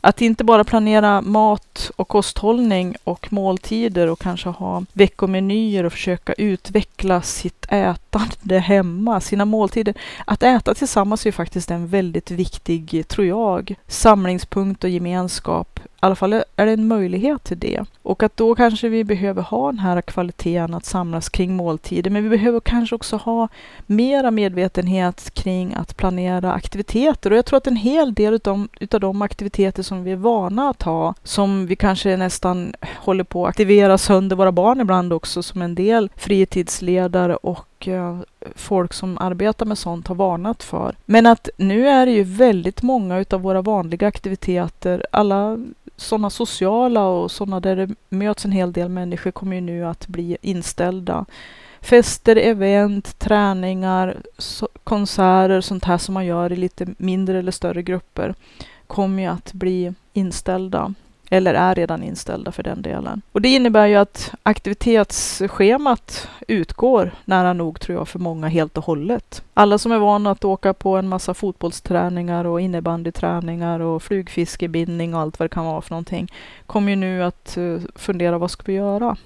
Att inte bara planera mat och kosthållning och måltider och kanske ha veckomenyer och försöka utveckla sitt ätande hemma, sina måltider. Att äta tillsammans är faktiskt en väldigt viktig, tror jag, samlingspunkt och gemenskap i alla fall är det en möjlighet till det. Och att då kanske vi behöver ha den här kvaliteten att samlas kring måltider. Men vi behöver kanske också ha mera medvetenhet kring att planera aktiviteter. Och jag tror att en hel del av utav de aktiviteter som vi är vana att ha, som vi kanske nästan håller på att aktivera sönder våra barn ibland också, som en del fritidsledare och och eh, folk som arbetar med sånt har varnat för. Men att nu är det ju väldigt många utav våra vanliga aktiviteter, alla sådana sociala och sådana där det möts en hel del människor kommer ju nu att bli inställda. Fester, event, träningar, so konserter, sånt här som man gör i lite mindre eller större grupper kommer ju att bli inställda. Eller är redan inställda för den delen. Och det innebär ju att aktivitetsschemat utgår nära nog, tror jag, för många helt och hållet. Alla som är vana att åka på en massa fotbollsträningar och innebandyträningar och flugfiskebindning och allt vad det kan vara för någonting, kommer ju nu att eh, fundera, vad ska vi göra?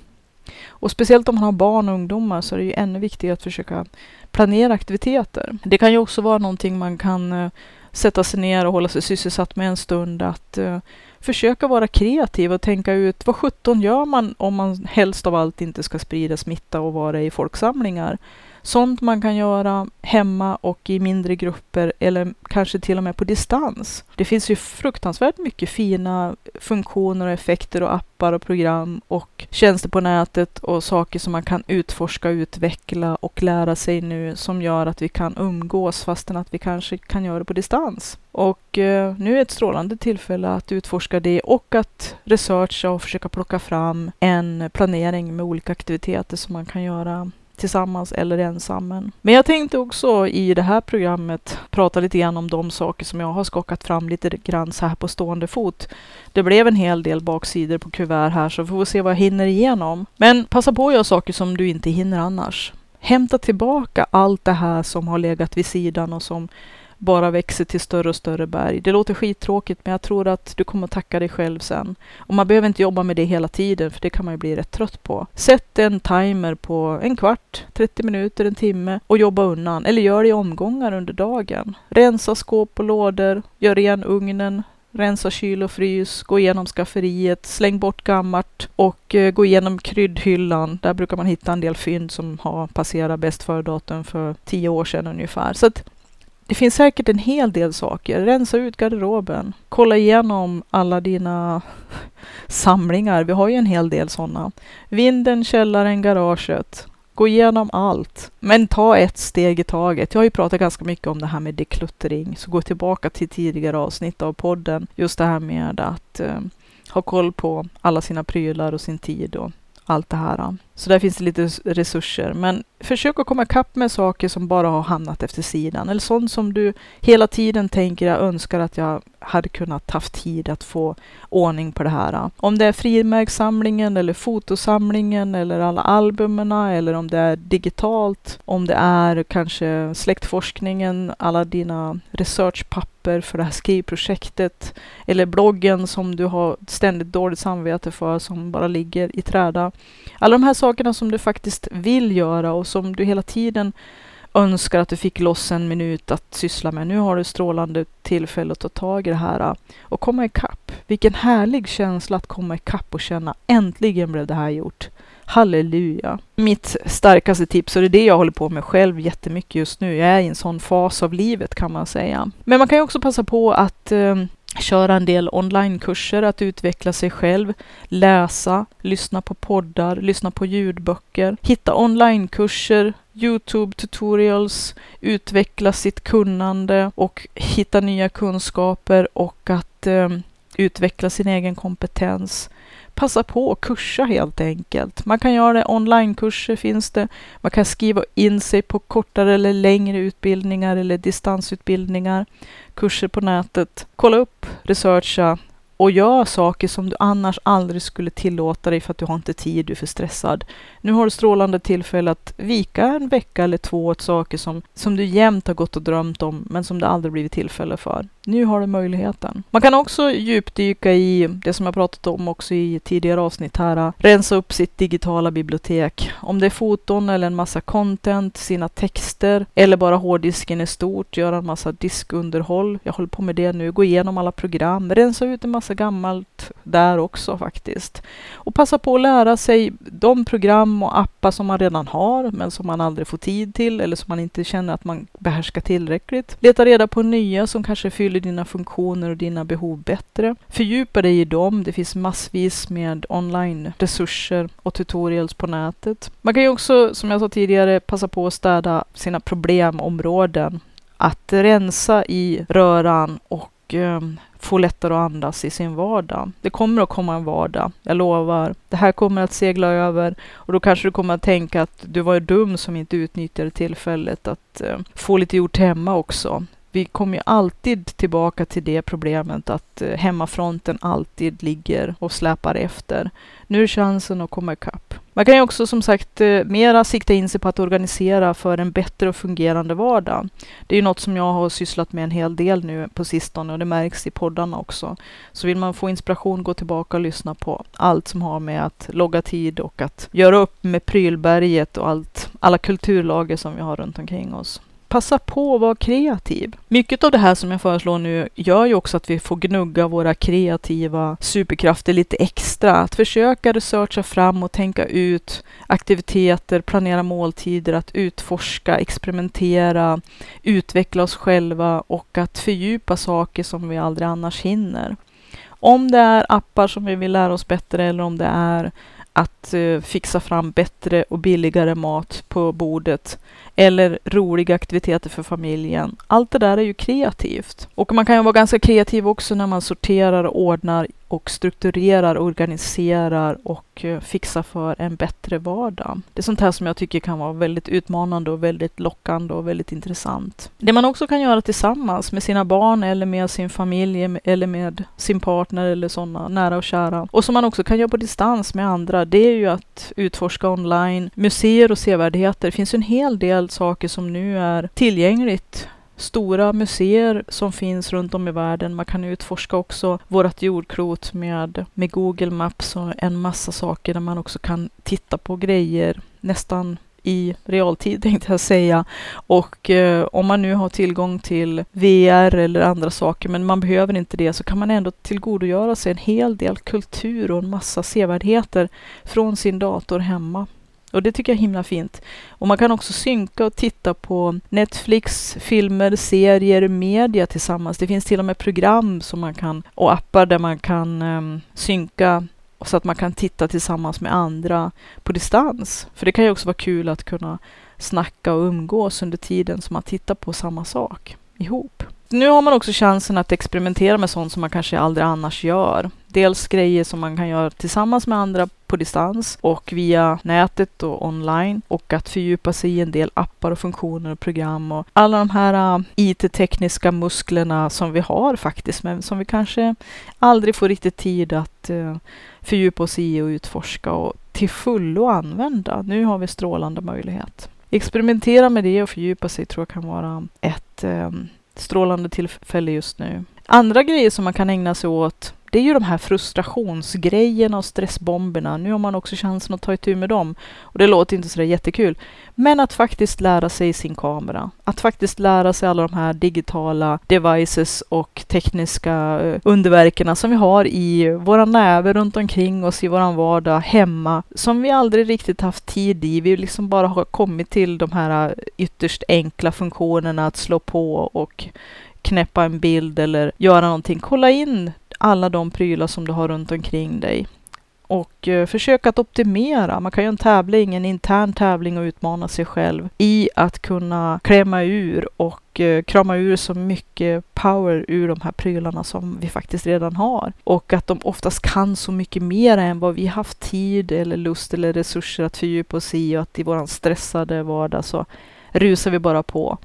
Och speciellt om man har barn och ungdomar så är det ju ännu viktigare att försöka planera aktiviteter. Det kan ju också vara någonting man kan eh, sätta sig ner och hålla sig sysselsatt med en stund, att uh, försöka vara kreativ och tänka ut vad sjutton gör man om man helst av allt inte ska sprida smitta och vara i folksamlingar. Sånt man kan göra hemma och i mindre grupper eller kanske till och med på distans. Det finns ju fruktansvärt mycket fina funktioner och effekter och appar och program och tjänster på nätet och saker som man kan utforska, utveckla och lära sig nu som gör att vi kan umgås fastän att vi kanske kan göra det på distans. Och eh, nu är ett strålande tillfälle att utforska det och att researcha och försöka plocka fram en planering med olika aktiviteter som man kan göra tillsammans eller ensam. Men jag tänkte också i det här programmet prata lite grann om de saker som jag har skakat fram lite grann så här på stående fot. Det blev en hel del baksidor på kuvert här så får vi se vad jag hinner igenom. Men passa på att göra saker som du inte hinner annars. Hämta tillbaka allt det här som har legat vid sidan och som bara växer till större och större berg. Det låter skittråkigt, men jag tror att du kommer tacka dig själv sen. Och man behöver inte jobba med det hela tiden, för det kan man ju bli rätt trött på. Sätt en timer på en kvart, 30 minuter, en timme och jobba undan. Eller gör det i omgångar under dagen. Rensa skåp och lådor, gör ren ugnen, rensa kyl och frys, gå igenom skafferiet, släng bort gammalt och eh, gå igenom kryddhyllan. Där brukar man hitta en del fynd som har passerat bäst före-datum för tio år sedan ungefär. Så att det finns säkert en hel del saker. Rensa ut garderoben. Kolla igenom alla dina samlingar. Vi har ju en hel del sådana. Vinden, källaren, garaget. Gå igenom allt. Men ta ett steg i taget. Jag har ju pratat ganska mycket om det här med dekluttering. Så gå tillbaka till tidigare avsnitt av podden. Just det här med att eh, ha koll på alla sina prylar och sin tid och allt det här. Så där finns det lite resurser. Men försök att komma ikapp med saker som bara har hamnat efter sidan. Eller sånt som du hela tiden tänker, jag önskar att jag hade kunnat haft tid att få ordning på det här. Om det är frimärkssamlingen eller fotosamlingen eller alla albumen eller om det är digitalt. Om det är kanske släktforskningen, alla dina researchpapper för det här skrivprojektet. Eller bloggen som du har ständigt dåligt samvete för som bara ligger i träda. Alla de här sakerna som du faktiskt vill göra och som du hela tiden önskar att du fick loss en minut att syssla med. Nu har du strålande tillfälle att ta tag i det här äh, och komma ikapp. Vilken härlig känsla att komma ikapp och känna äntligen blev det här gjort. Halleluja! Mitt starkaste tips, och det är det jag håller på med själv jättemycket just nu. Jag är i en sån fas av livet kan man säga. Men man kan ju också passa på att eh, köra en del onlinekurser, att utveckla sig själv, läsa, lyssna på poddar, lyssna på ljudböcker, hitta onlinekurser, Youtube tutorials, utveckla sitt kunnande och hitta nya kunskaper och att eh, utveckla sin egen kompetens passa på att kursa helt enkelt. Man kan göra det, onlinekurser finns det. Man kan skriva in sig på kortare eller längre utbildningar eller distansutbildningar, kurser på nätet. Kolla upp, researcha och gör saker som du annars aldrig skulle tillåta dig för att du har inte tid, du är för stressad. Nu har du strålande tillfälle att vika en vecka eller två åt saker som, som du jämt har gått och drömt om, men som det aldrig blivit tillfälle för. Nu har du möjligheten. Man kan också djupdyka i det som jag pratat om också i tidigare avsnitt här. Rensa upp sitt digitala bibliotek. Om det är foton eller en massa content, sina texter eller bara hårddisken är stort, göra en massa diskunderhåll. Jag håller på med det nu. Gå igenom alla program, rensa ut en massa gammalt där också faktiskt. Och passa på att lära sig de program och appar som man redan har men som man aldrig får tid till eller som man inte känner att man behärskar tillräckligt. Leta reda på nya som kanske fyller dina funktioner och dina behov bättre. Fördjupa dig i dem. Det finns massvis med online-resurser och tutorials på nätet. Man kan ju också, som jag sa tidigare, passa på att städa sina problemområden. Att rensa i röran och um, få lättare att andas i sin vardag. Det kommer att komma en vardag, jag lovar. Det här kommer att segla över och då kanske du kommer att tänka att du var dum som inte utnyttjade tillfället att eh, få lite gjort hemma också vi kommer ju alltid tillbaka till det problemet att eh, hemmafronten alltid ligger och släpar efter. Nu är chansen att komma ikapp. Man kan ju också som sagt eh, mera sikta in sig på att organisera för en bättre och fungerande vardag. Det är ju något som jag har sysslat med en hel del nu på sistone och det märks i poddarna också. Så vill man få inspiration, gå tillbaka och lyssna på allt som har med att logga tid och att göra upp med prylberget och allt, alla kulturlager som vi har runt omkring oss passa på att vara kreativ. Mycket av det här som jag föreslår nu gör ju också att vi får gnugga våra kreativa superkrafter lite extra. Att försöka researcha fram och tänka ut aktiviteter, planera måltider, att utforska, experimentera, utveckla oss själva och att fördjupa saker som vi aldrig annars hinner. Om det är appar som vi vill lära oss bättre eller om det är att eh, fixa fram bättre och billigare mat på bordet eller roliga aktiviteter för familjen. Allt det där är ju kreativt. Och man kan ju vara ganska kreativ också när man sorterar, och ordnar och strukturerar, organiserar och eh, fixar för en bättre vardag. Det är sånt här som jag tycker kan vara väldigt utmanande och väldigt lockande och väldigt intressant. Det man också kan göra tillsammans med sina barn eller med sin familj eller med sin partner eller sådana nära och kära och som man också kan göra på distans med andra, det är ju att utforska online. Museer och sevärdheter, det finns en hel del saker som nu är tillgängligt stora museer som finns runt om i världen. Man kan utforska också vårt jordklot med, med Google Maps och en massa saker där man också kan titta på grejer nästan i realtid tänkte jag säga. Och eh, om man nu har tillgång till VR eller andra saker, men man behöver inte det, så kan man ändå tillgodogöra sig en hel del kultur och en massa sevärdheter från sin dator hemma. Och det tycker jag är himla fint. Och man kan också synka och titta på Netflix, filmer, serier, media tillsammans. Det finns till och med program som man kan, och appar där man kan um, synka så att man kan titta tillsammans med andra på distans. För det kan ju också vara kul att kunna snacka och umgås under tiden som man tittar på samma sak ihop. Nu har man också chansen att experimentera med sånt som man kanske aldrig annars gör. Dels grejer som man kan göra tillsammans med andra på distans och via nätet och online och att fördjupa sig i en del appar och funktioner och program och alla de här äh, uh, IT-tekniska musklerna som vi har faktiskt, men som vi kanske aldrig får riktigt tid att uh, fördjupa oss i och utforska och till fullo använda. Nu har vi strålande möjlighet. Experimentera med det och fördjupa sig tror jag kan vara ett um, strålande tillfälle just nu. Andra grejer som man kan ägna sig åt det är ju de här frustrationsgrejerna och stressbomberna. Nu har man också chansen att ta itu med dem. Och det låter inte sådär jättekul. Men att faktiskt lära sig sin kamera. Att faktiskt lära sig alla de här digitala devices och tekniska eh, underverken som vi har i våra näver runt omkring oss i våran vardag hemma. Som vi aldrig riktigt haft tid i. Vi liksom bara har kommit till de här eh, ytterst enkla funktionerna att slå på och knäppa en bild eller göra någonting. Kolla in alla de prylar som du har runt omkring dig. Och eh, försök att optimera. Man kan göra en tävling, en intern tävling och utmana sig själv i att kunna klämma ur och eh, krama ur så mycket power ur de här prylarna som vi faktiskt redan har. Och att de oftast kan så mycket mer än vad vi haft tid eller lust eller resurser att fördjupa oss i och att i våran stressade vardag så rusar vi bara på.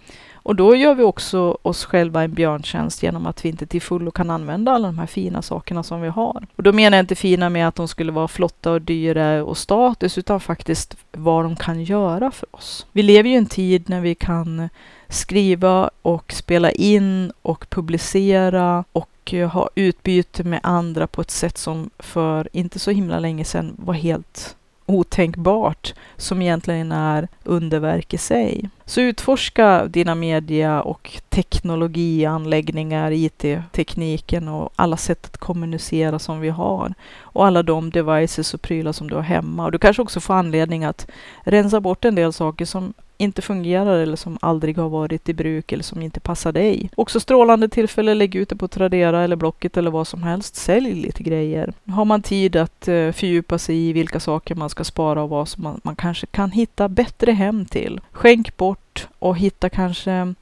Och då gör vi också oss själva en björntjänst genom att vi inte till fullo kan använda alla de här fina sakerna som vi har. Och då menar jag inte fina med att de skulle vara flotta och dyra och status, utan faktiskt vad de kan göra för oss. Vi lever ju i en tid när vi kan skriva och spela in och publicera och ha utbyte med andra på ett sätt som för inte så himla länge sedan var helt otänkbart som egentligen är underverk i sig. Så utforska dina media och teknologianläggningar, IT-tekniken och alla sätt att kommunicera som vi har och alla de devices och prylar som du har hemma. Och du kanske också får anledning att rensa bort en del saker som inte fungerar eller som aldrig har varit i bruk eller som inte passar dig. Också strålande tillfälle, lägg ut det på Tradera eller Blocket eller vad som helst. Sälj lite grejer. Har man tid att eh, fördjupa sig i vilka saker man ska spara och vad som man, man kanske kan hitta bättre hem till. Skänk bort och hitta kanske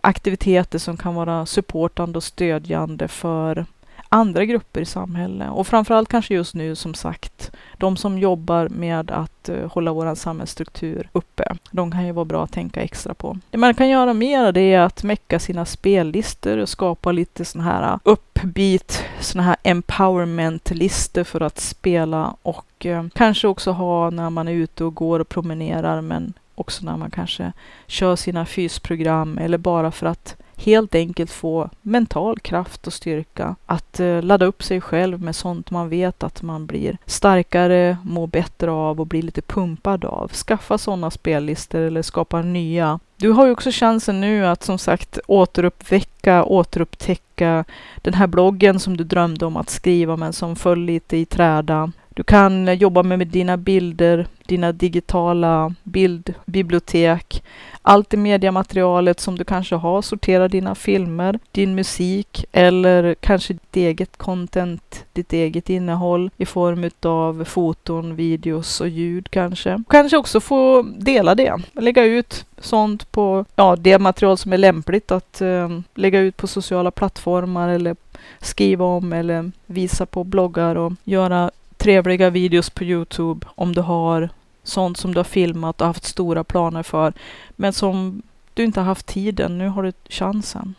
aktiviteter som kan vara supportande och stödjande för andra grupper i samhället. Och framförallt kanske just nu som sagt, de som jobbar med att uh, hålla vår samhällsstruktur uppe. De kan ju vara bra att tänka extra på. Det man kan göra mer det är att mecka sina spellistor och skapa lite såna här eh, uppbeat, såna här empowerment-listor för att spela och uh, kanske också ha när man är ute och går och promenerar men också när man kanske kör sina fysprogram eller bara för att helt enkelt få mental kraft och styrka att eh, ladda upp sig själv med sånt man vet att man blir starkare, mår bättre av och blir lite pumpad av. Skaffa sådana spellistor eller skapa nya. Du har ju också chansen nu att som sagt återuppväcka, återupptäcka den här bloggen som du drömde om att skriva men som föll lite i träda. Du kan jobba med dina bilder, dina digitala bildbibliotek, allt det mediamaterialet som du kanske har, sortera dina filmer, din musik eller kanske ditt eget content, ditt eget innehåll i form av foton, videos och ljud kanske. Kanske också få dela det, lägga ut sånt på ja, det material som är lämpligt att eh, lägga ut på sociala plattformar eller skriva om eller visa på bloggar och göra trevliga videos på Youtube om du har sånt som du har filmat och haft stora planer för, men som du inte har haft tiden. Nu har du chansen.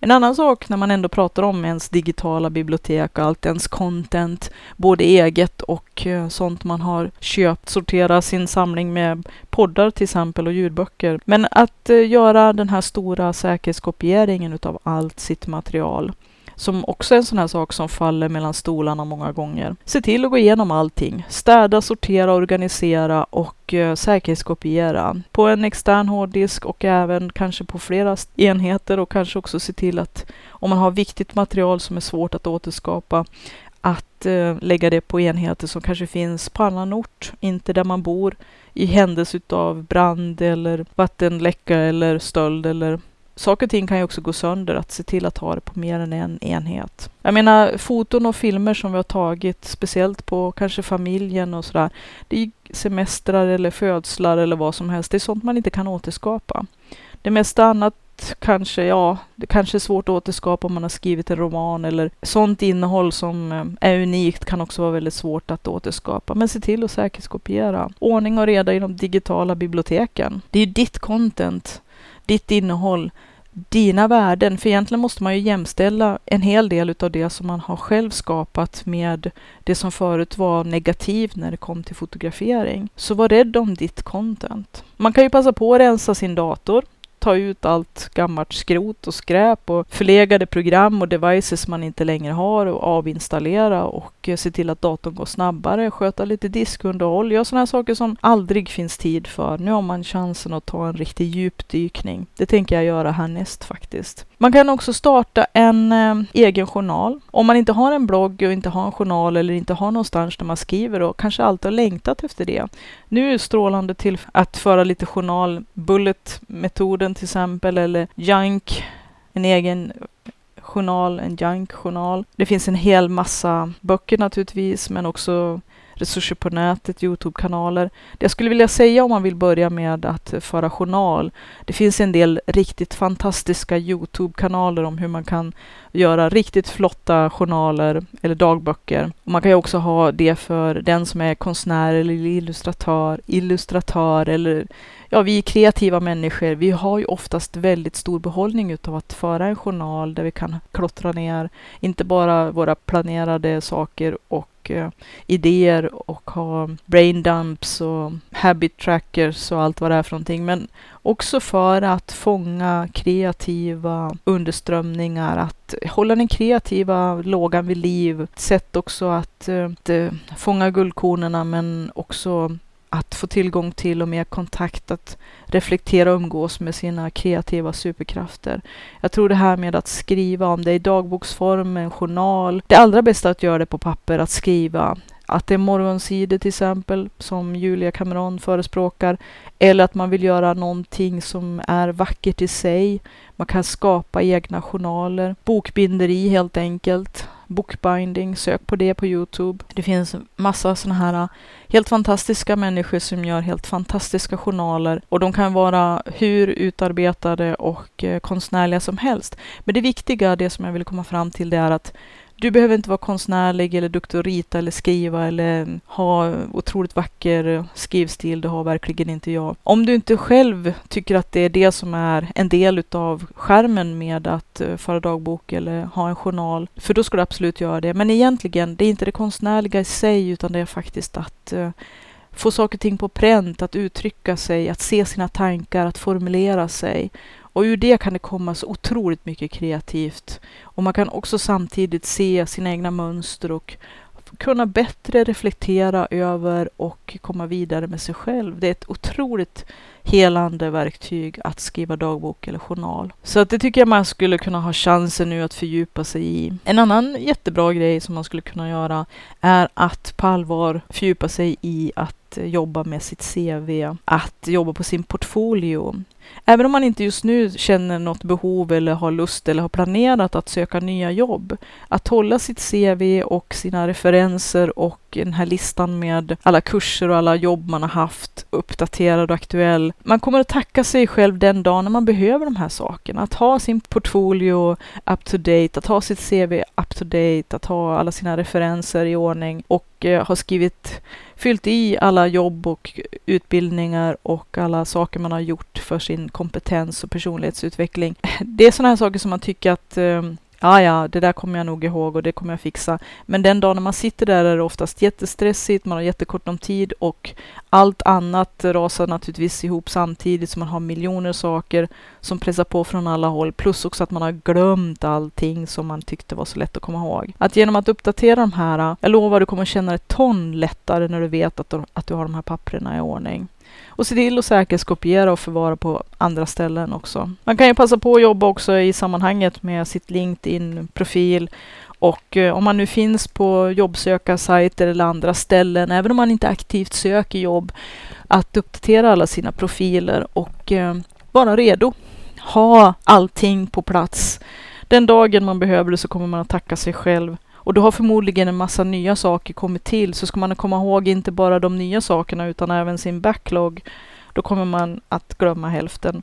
En annan sak när man ändå pratar om ens digitala bibliotek och allt ens content, både eget och eh, sånt man har köpt, sortera sin samling med poddar till exempel och ljudböcker. Men att eh, göra den här stora säkerhetskopieringen utav allt sitt material som också är en sån här sak som faller mellan stolarna många gånger. Se till att gå igenom allting. Städa, sortera, organisera och eh, säkerhetskopiera på en extern hårddisk och även kanske på flera enheter och kanske också se till att om man har viktigt material som är svårt att återskapa att eh, lägga det på enheter som kanske finns på annan ort, inte där man bor i händelse av brand eller vattenläcka eller stöld eller saker och ting kan ju också gå sönder, att se till att ha det på mer än en enhet. Jag menar foton och filmer som vi har tagit, speciellt på kanske familjen och sådär. Det är semestrar eller födslar eller vad som helst. Det är sånt man inte kan återskapa. Det mesta annat kanske, ja, det kanske är svårt att återskapa om man har skrivit en roman eller sånt innehåll som eh, är unikt kan också vara väldigt svårt att återskapa. Men se till att säkerhetskopiera. Ordning och reda i de digitala biblioteken. Det är ju ditt content, ditt innehåll dina värden, för egentligen måste man ju jämställa en hel del av det som man har själv skapat med det som förut var negativt när det kom till fotografering. Så var rädd om ditt content. Man kan ju passa på att rensa sin dator ta ut allt gammalt skrot och skräp och förlegade program och devices man inte längre har och avinstallera och se till att datorn går snabbare, sköta lite diskunderhåll, göra sådana saker som aldrig finns tid för. Nu har man chansen att ta en riktig djupdykning. Det tänker jag göra härnäst faktiskt. Man kan också starta en eh, egen journal. Om man inte har en blogg och inte har en journal eller inte har någonstans där man skriver och kanske alltid har längtat efter det. Nu är det strålande till att föra lite journal, bullet-metoden till exempel, eller junk, en egen journal, en junk-journal. Det finns en hel massa böcker naturligtvis, men också resurser på nätet, Youtube-kanaler. Det jag skulle vilja säga om man vill börja med att föra journal. Det finns en del riktigt fantastiska Youtube-kanaler om hur man kan göra riktigt flotta journaler eller dagböcker. Och man kan ju också ha det för den som är konstnär eller illustratör, illustratör eller ja, vi är kreativa människor. Vi har ju oftast väldigt stor behållning utav att föra en journal där vi kan klottra ner, inte bara våra planerade saker och eh, idéer och ha brain dumps och habit trackers och allt vad det är för någonting. Men också för att fånga kreativa underströmningar, att hålla den kreativa lågan vid liv. Ett sätt också att, eh, att fånga guldkornen men också att få tillgång till och mer kontakt, att reflektera och umgås med sina kreativa superkrafter. Jag tror det här med att skriva, om det är i dagboksform, en journal. Det allra bästa att göra det på papper, att skriva. Att det är morgonsidor till exempel, som Julia Cameron förespråkar. Eller att man vill göra någonting som är vackert i sig. Man kan skapa egna journaler. Bokbinderi helt enkelt bookbinding, sök på det på Youtube. Det finns massa sådana här äh, helt fantastiska människor som gör helt fantastiska journaler och de kan vara hur utarbetade och äh, konstnärliga som helst. Men det viktiga, det som jag vill komma fram till, det är att du behöver inte vara konstnärlig eller duktig att rita eller skriva eller ha otroligt vacker skrivstil. Det har verkligen inte jag. Om du inte själv tycker att det är det som är en del utav skärmen med att eh, föra dagbok eller ha en journal, för då ska du absolut göra det. Men egentligen, det är inte det konstnärliga i sig, utan det är faktiskt att eh, få saker och ting på pränt, att uttrycka sig, att se sina tankar, att formulera sig och ur det kan det komma så otroligt mycket kreativt. Och man kan också samtidigt se sina egna mönster och kunna bättre reflektera över och komma vidare med sig själv. Det är ett otroligt helande verktyg att skriva dagbok eller journal. Så att det tycker jag man skulle kunna ha chansen nu att fördjupa sig i. En annan jättebra grej som man skulle kunna göra är att på allvar fördjupa sig i att jobba med sitt CV, att jobba på sin portfolio. Även om man inte just nu känner något behov eller har lust eller har planerat att söka nya jobb. Att hålla sitt CV och sina referenser och den här listan med alla kurser och alla jobb man har haft uppdaterad och aktuell. Man kommer att tacka sig själv den dagen när man behöver de här sakerna. Att ha sin portfolio up to date, att ha sitt CV up to date, att ha alla sina referenser i ordning och eh, ha skrivit fyllt i alla jobb och utbildningar och alla saker man har gjort för sin kompetens och personlighetsutveckling. Det är sådana här saker som man tycker att eh, ja, ja, det där kommer jag nog ihåg och det kommer jag fixa. Men den dagen när man sitter där är det oftast jättestressigt, man har jättekort om tid och allt annat rasar naturligtvis ihop samtidigt som man har miljoner saker som pressar på från alla håll. Plus också att man har glömt allting som man tyckte var så lätt att komma ihåg. Att genom att uppdatera de här, jag lovar du kommer känna dig ton lättare när du vet att du, att du har de här papperna i ordning. Och se till att säkerhetskopiera och förvara på andra ställen också. Man kan ju passa på att jobba också i sammanhanget med sitt LinkedIn-profil och eh, om man nu finns på jobbsökarsajter eller andra ställen, även om man inte aktivt söker jobb, att uppdatera alla sina profiler och eh, vara redo. Ha allting på plats. Den dagen man behöver det så kommer man att tacka sig själv och då har förmodligen en massa nya saker kommit till, så ska man komma ihåg inte bara de nya sakerna utan även sin backlog. Då kommer man att glömma hälften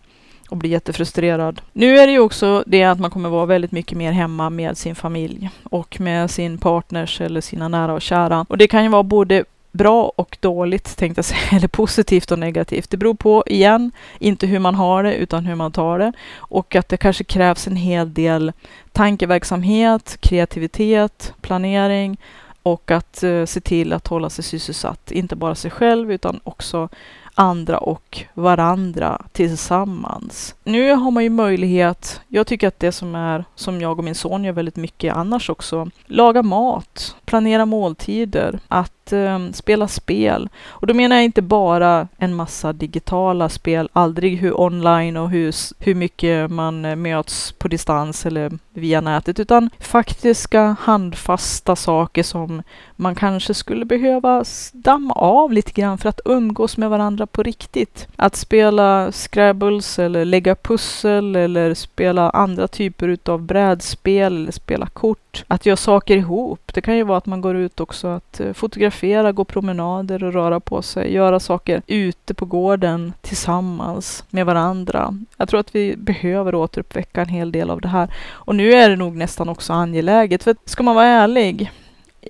och bli jättefrustrerad. Nu är det ju också det att man kommer vara väldigt mycket mer hemma med sin familj och med sin partners eller sina nära och kära. Och det kan ju vara både bra och dåligt tänkte jag säga, eller positivt och negativt. Det beror på, igen, inte hur man har det utan hur man tar det. Och att det kanske krävs en hel del tankeverksamhet, kreativitet, planering och att eh, se till att hålla sig sysselsatt. Inte bara sig själv utan också andra och varandra tillsammans. Nu har man ju möjlighet, jag tycker att det som är, som jag och min son gör väldigt mycket annars också, laga mat, planera måltider, att eh, spela spel. Och då menar jag inte bara en massa digitala spel, aldrig hur online och hur, hur mycket man eh, möts på distans eller via nätet, utan faktiska handfasta saker som man kanske skulle behöva damma av lite grann för att umgås med varandra på riktigt. Att spela Scrabbles eller lägga pussel eller spela andra typer utav brädspel eller spela kort. Att göra saker ihop. Det kan ju vara att man går ut också att eh, fotografera, gå promenader och röra på sig. Göra saker ute på gården tillsammans med varandra. Jag tror att vi behöver återuppväcka en hel del av det här. Och nu är det nog nästan också angeläget. För ska man vara ärlig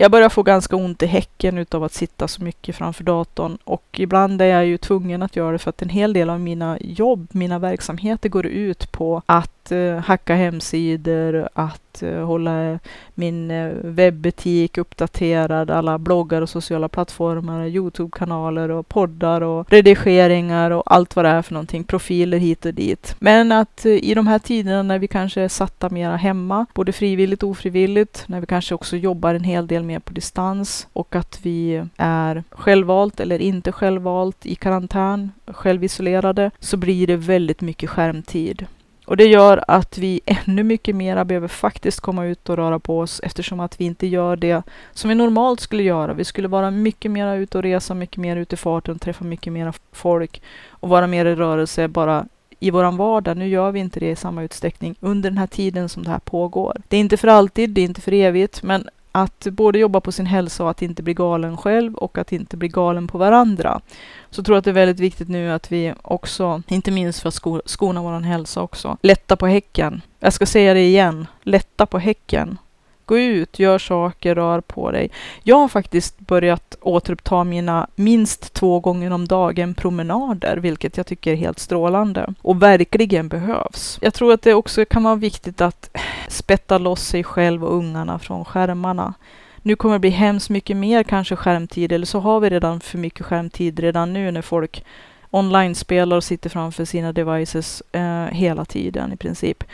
jag börjar få ganska ont i häcken utav att sitta så mycket framför datorn och ibland är jag ju tvungen att göra det för att en hel del av mina jobb, mina verksamheter går ut på att Eh, hacka hemsidor, att eh, hålla min eh, webbutik uppdaterad, alla bloggar och sociala plattformar, Youtube-kanaler och poddar och redigeringar och allt vad det är för någonting, profiler hit och dit. Men att i de här tiderna när vi kanske är satta mera hemma, både frivilligt och ofrivilligt, när vi kanske också jobbar en hel del mer på distans och att vi är självvalt eller inte självvalt i karantän, självisolerade, så blir det väldigt mycket skärmtid. Och det gör att vi ännu mycket mera behöver faktiskt komma ut och röra på oss eftersom att vi inte gör det som vi normalt skulle göra. Vi skulle vara mycket mera ute och resa, mycket mer ute i farten, träffa mycket mera folk och vara mer i rörelse bara i våran vardag. Nu gör vi inte det i samma utsträckning under den här tiden som det här pågår. Det är inte för alltid, det är inte för evigt, men att både jobba på sin hälsa och att inte bli galen själv och att inte bli galen på varandra. Så jag tror att det är väldigt viktigt nu att vi också, inte minst för att sko skona vår hälsa också, lätta på häcken. Jag ska säga det igen, lätta på häcken. Gå ut, gör saker, rör på dig. Jag har faktiskt börjat återuppta mina minst två gånger om dagen promenader, vilket jag tycker är helt strålande och verkligen behövs. Jag tror att det också kan vara viktigt att spätta loss sig själv och ungarna från skärmarna. Nu kommer det bli hemskt mycket mer kanske skärmtid, eller så har vi redan för mycket skärmtid redan nu när folk online-spelar och sitter framför sina devices eh, hela tiden i princip.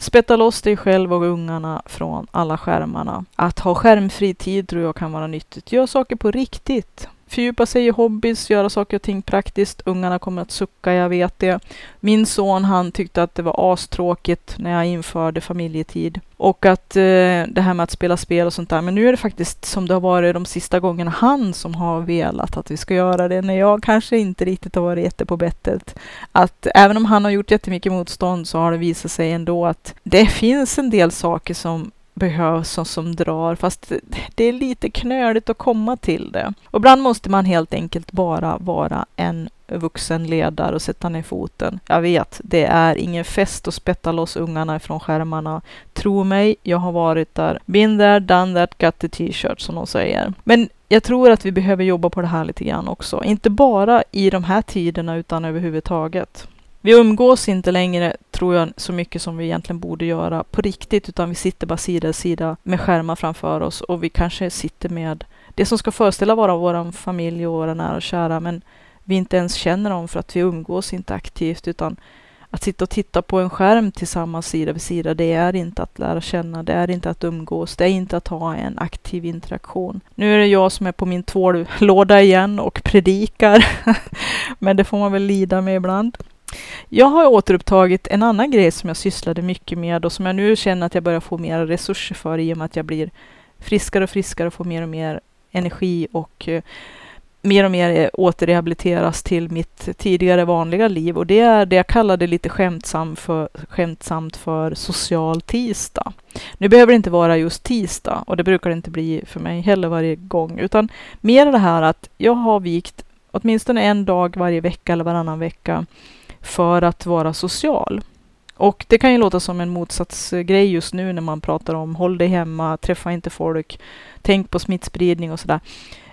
Spätta loss dig själv och ungarna från alla skärmarna. Att ha skärmfri tid tror jag kan vara nyttigt. Gör saker på riktigt fördjupa sig i hobbys, göra saker och ting praktiskt. Ungarna kommer att sucka, jag vet det. Min son, han tyckte att det var astråkigt när jag införde familjetid. Och att eh, det här med att spela spel och sånt där. Men nu är det faktiskt som det har varit de sista gångerna han som har velat att vi ska göra det. När jag kanske inte riktigt har varit jätte på bettet. Att även om han har gjort jättemycket motstånd så har det visat sig ändå att det finns en del saker som behövs och som drar, fast det är lite knöligt att komma till det. Och ibland måste man helt enkelt bara vara en vuxen ledare och sätta ner foten. Jag vet, det är ingen fest att spätta loss ungarna ifrån skärmarna. Tro mig, jag har varit där. Been there, done that, got the t-shirt som de säger. Men jag tror att vi behöver jobba på det här lite grann också. Inte bara i de här tiderna utan överhuvudtaget. Vi umgås inte längre, tror jag, så mycket som vi egentligen borde göra på riktigt, utan vi sitter bara sida vid sida med skärmar framför oss och vi kanske sitter med det som ska föreställa vara vår familj och våra nära och kära, men vi inte ens känner dem för att vi umgås inte aktivt, utan att sitta och titta på en skärm tillsammans sida vid sida, det är inte att lära känna, det är inte att umgås, det är inte att ha en aktiv interaktion. Nu är det jag som är på min tvållåda igen och predikar, men det får man väl lida med ibland. Jag har återupptagit en annan grej som jag sysslade mycket med och som jag nu känner att jag börjar få mer resurser för i och med att jag blir friskare och friskare och får mer och mer energi och eh, mer och mer eh, återrehabiliteras till mitt tidigare vanliga liv och det är det jag kallade lite skämtsamt för, skämtsamt för social tisdag. Nu behöver det inte vara just tisdag och det brukar det inte bli för mig heller varje gång utan mer det här att jag har vikt åtminstone en dag varje vecka eller varannan vecka för att vara social. Och det kan ju låta som en motsatsgrej just nu när man pratar om håll dig hemma, träffa inte folk, tänk på smittspridning och sådär.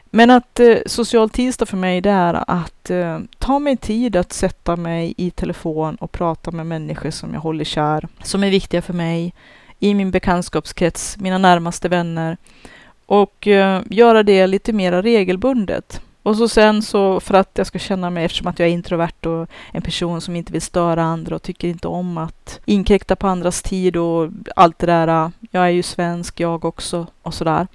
Men att eh, social tisdag för mig det är att eh, ta mig tid att sätta mig i telefon och prata med människor som jag håller kär, som är viktiga för mig, i min bekantskapskrets, mina närmaste vänner och eh, göra det lite mer regelbundet. Och så sen så för att jag ska känna mig, eftersom att jag är introvert och en person som inte vill störa andra och tycker inte om att inkräkta på andras tid och allt det där. Jag är ju svensk jag också och sådär.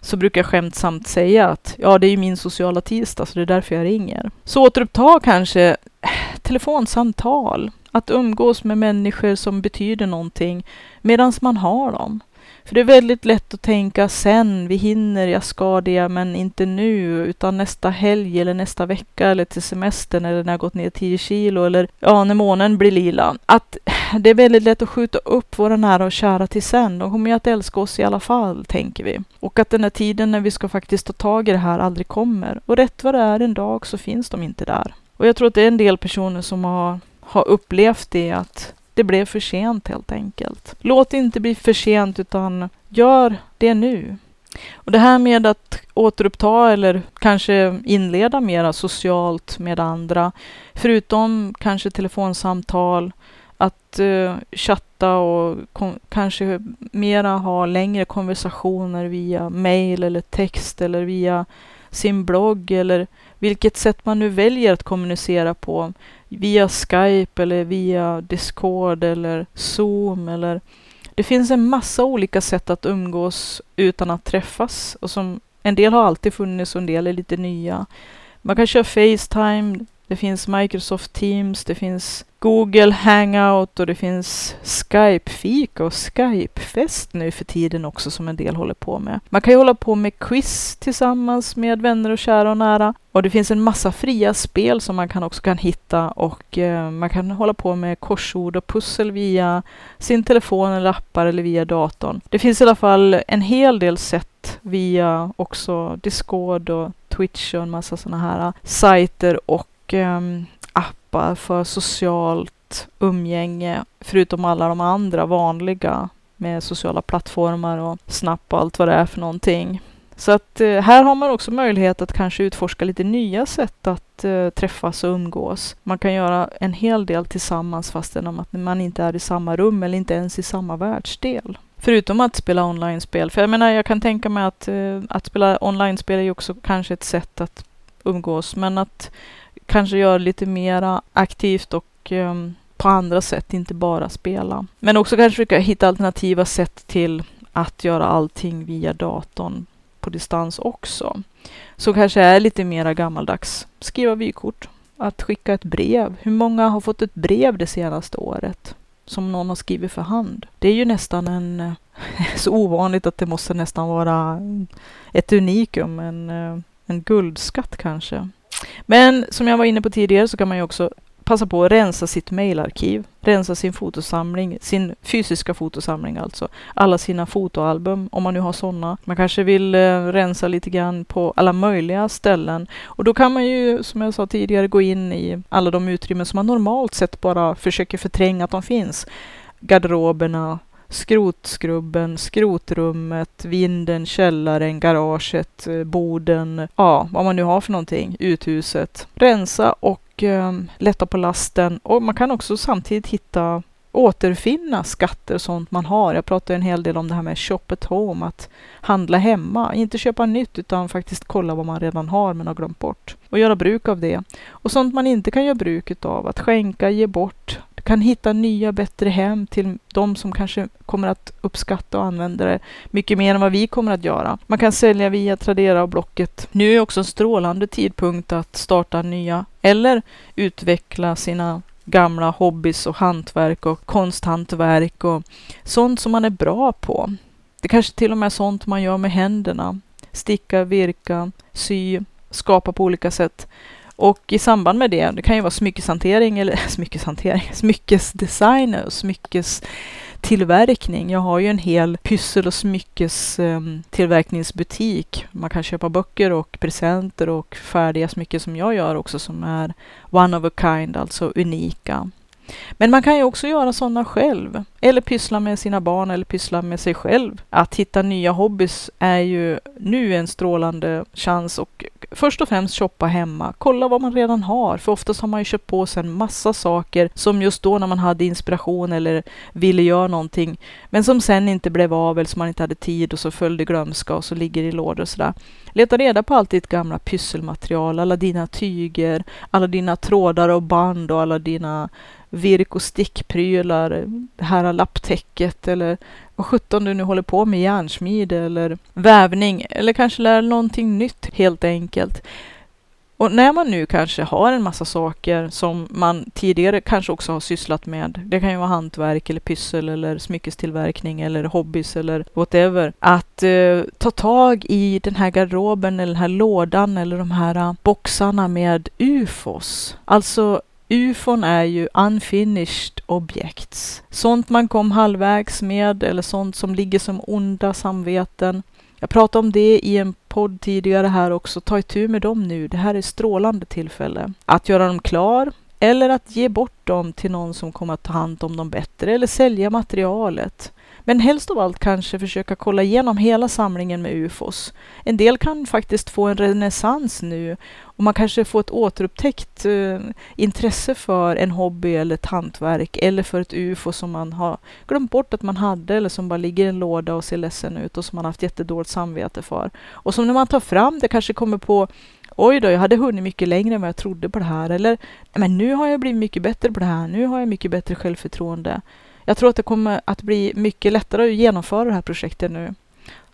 Så brukar jag skämtsamt säga att ja, det är ju min sociala tisdag så det är därför jag ringer. Så återuppta kanske eh, telefonsamtal. Att umgås med människor som betyder någonting medan man har dem. För det är väldigt lätt att tänka sen, vi hinner, jag ska det, men inte nu, utan nästa helg eller nästa vecka eller till semestern eller när jag gått ner 10 kilo eller ja, när månen blir lila. Att det är väldigt lätt att skjuta upp våra nära och kära till sen. De kommer ju att älska oss i alla fall, tänker vi. Och att den här tiden när vi ska faktiskt ta tag i det här aldrig kommer. Och rätt vad det är en dag så finns de inte där. Och jag tror att det är en del personer som har, har upplevt det att det blev för sent helt enkelt. Låt det inte bli för sent utan gör det nu. Och det här med att återuppta eller kanske inleda mera socialt med andra, förutom kanske telefonsamtal, att uh, chatta och kanske mera ha längre konversationer via mail eller text eller via sin blogg eller vilket sätt man nu väljer att kommunicera på via Skype eller via Discord eller Zoom eller det finns en massa olika sätt att umgås utan att träffas och som en del har alltid funnits och en del är lite nya. Man kan köra Facetime, det finns Microsoft Teams, det finns Google Hangout och det finns Skype-fika och Skype-fest nu för tiden också som en del håller på med. Man kan ju hålla på med quiz tillsammans med vänner och kära och nära. Och det finns en massa fria spel som man kan också kan hitta och eh, man kan hålla på med korsord och pussel via sin telefon eller appar eller via datorn. Det finns i alla fall en hel del sätt via också Discord och Twitch och en massa sådana här sajter och eh, appar för socialt umgänge, förutom alla de andra vanliga med sociala plattformar och Snap och allt vad det är för någonting. Så att eh, här har man också möjlighet att kanske utforska lite nya sätt att eh, träffas och umgås. Man kan göra en hel del tillsammans fastän om att man inte är i samma rum eller inte ens i samma världsdel. Förutom att spela online-spel. För jag menar, jag kan tänka mig att, eh, att spela online-spel är ju också kanske ett sätt att umgås, men att kanske göra lite mera aktivt och um, på andra sätt, inte bara spela. Men också kanske försöka hitta alternativa sätt till att göra allting via datorn på distans också. Så kanske är lite mera gammaldags. Skriva vykort, att skicka ett brev. Hur många har fått ett brev det senaste året? Som någon har skrivit för hand. Det är ju nästan en... Eh, så ovanligt att det måste nästan vara ett unikum, en, eh, en guldskatt kanske. Men som jag var inne på tidigare så kan man ju också passa på att rensa sitt mejlarkiv, rensa sin fotosamling, sin fysiska fotosamling alltså. Alla sina fotoalbum, om man nu har sådana. Man kanske vill eh, rensa lite grann på alla möjliga ställen. Och då kan man ju, som jag sa tidigare, gå in i alla de utrymmen som man normalt sett bara försöker förtränga att de finns. Garderoberna, skrotskrubben, skrotrummet, vinden, källaren, garaget, eh, borden, boden, ja, vad man nu har för någonting, uthuset. Rensa och eh, lätta på lasten och man kan också samtidigt hitta återfinna skatter och sånt man har. Jag pratar en hel del om det här med shop at home, att handla hemma. Inte köpa nytt utan faktiskt kolla vad man redan har men har glömt bort. Och göra bruk av det. Och sånt man inte kan göra bruk av, att skänka, ge bort, kan hitta nya bättre hem till de som kanske kommer att uppskatta och använda det mycket mer än vad vi kommer att göra. Man kan sälja via Tradera och Blocket. Nu är också en strålande tidpunkt att starta nya eller utveckla sina gamla hobbys och hantverk och konsthantverk och sånt som man är bra på. Det kanske till och med är sånt man gör med händerna. Sticka, virka, sy, skapa på olika sätt. Och i samband med det, det kan ju vara smyckeshantering eller smyckeshantering, smyckesdesign och smyckestillverkning. Jag har ju en hel pyssel och smyckestillverkningsbutik. Man kan köpa böcker och presenter och färdiga smycken som jag gör också som är one of a kind, alltså unika. Men man kan ju också göra sådana själv. Eller pyssla med sina barn eller pyssla med sig själv. Att hitta nya hobbys är ju nu en strålande chans och först och främst shoppa hemma. Kolla vad man redan har, för oftast har man ju köpt på sig en massa saker som just då när man hade inspiration eller ville göra någonting, men som sen inte blev av eller som man inte hade tid och så följde glömska och så ligger i lådor och sådär. Leta reda på allt ditt gamla pysselmaterial, alla dina tyger, alla dina trådar och band och alla dina virk och stickprylar, det här lapptäcket eller vad sjutton du nu håller på med, järnsmide eller vävning eller kanske lär någonting nytt helt enkelt. Och när man nu kanske har en massa saker som man tidigare kanske också har sysslat med, det kan ju vara hantverk eller pyssel eller smyckestillverkning eller hobbys eller whatever, att eh, ta tag i den här garderoben eller den här lådan eller de här eh, boxarna med ufos. Alltså UFON är ju unfinished objects. Sånt man kom halvvägs med eller sånt som ligger som onda samveten. Jag pratade om det i en podd tidigare här också. Ta itu med dem nu. Det här är strålande tillfälle. Att göra dem klar eller att ge bort dem till någon som kommer att ta hand om dem bättre eller sälja materialet. Men helst av allt kanske försöka kolla igenom hela samlingen med UFOs. En del kan faktiskt få en renässans nu och man kanske får ett återupptäckt eh, intresse för en hobby eller ett hantverk eller för ett UFO som man har glömt bort att man hade eller som bara ligger i en låda och ser ledsen ut och som man haft jättedåligt samvete för. Och som när man tar fram det kanske kommer på Oj då, jag hade hunnit mycket längre än vad jag trodde på det här. Eller, men nu har jag blivit mycket bättre på det här. Nu har jag mycket bättre självförtroende. Jag tror att det kommer att bli mycket lättare att genomföra det här projektet nu.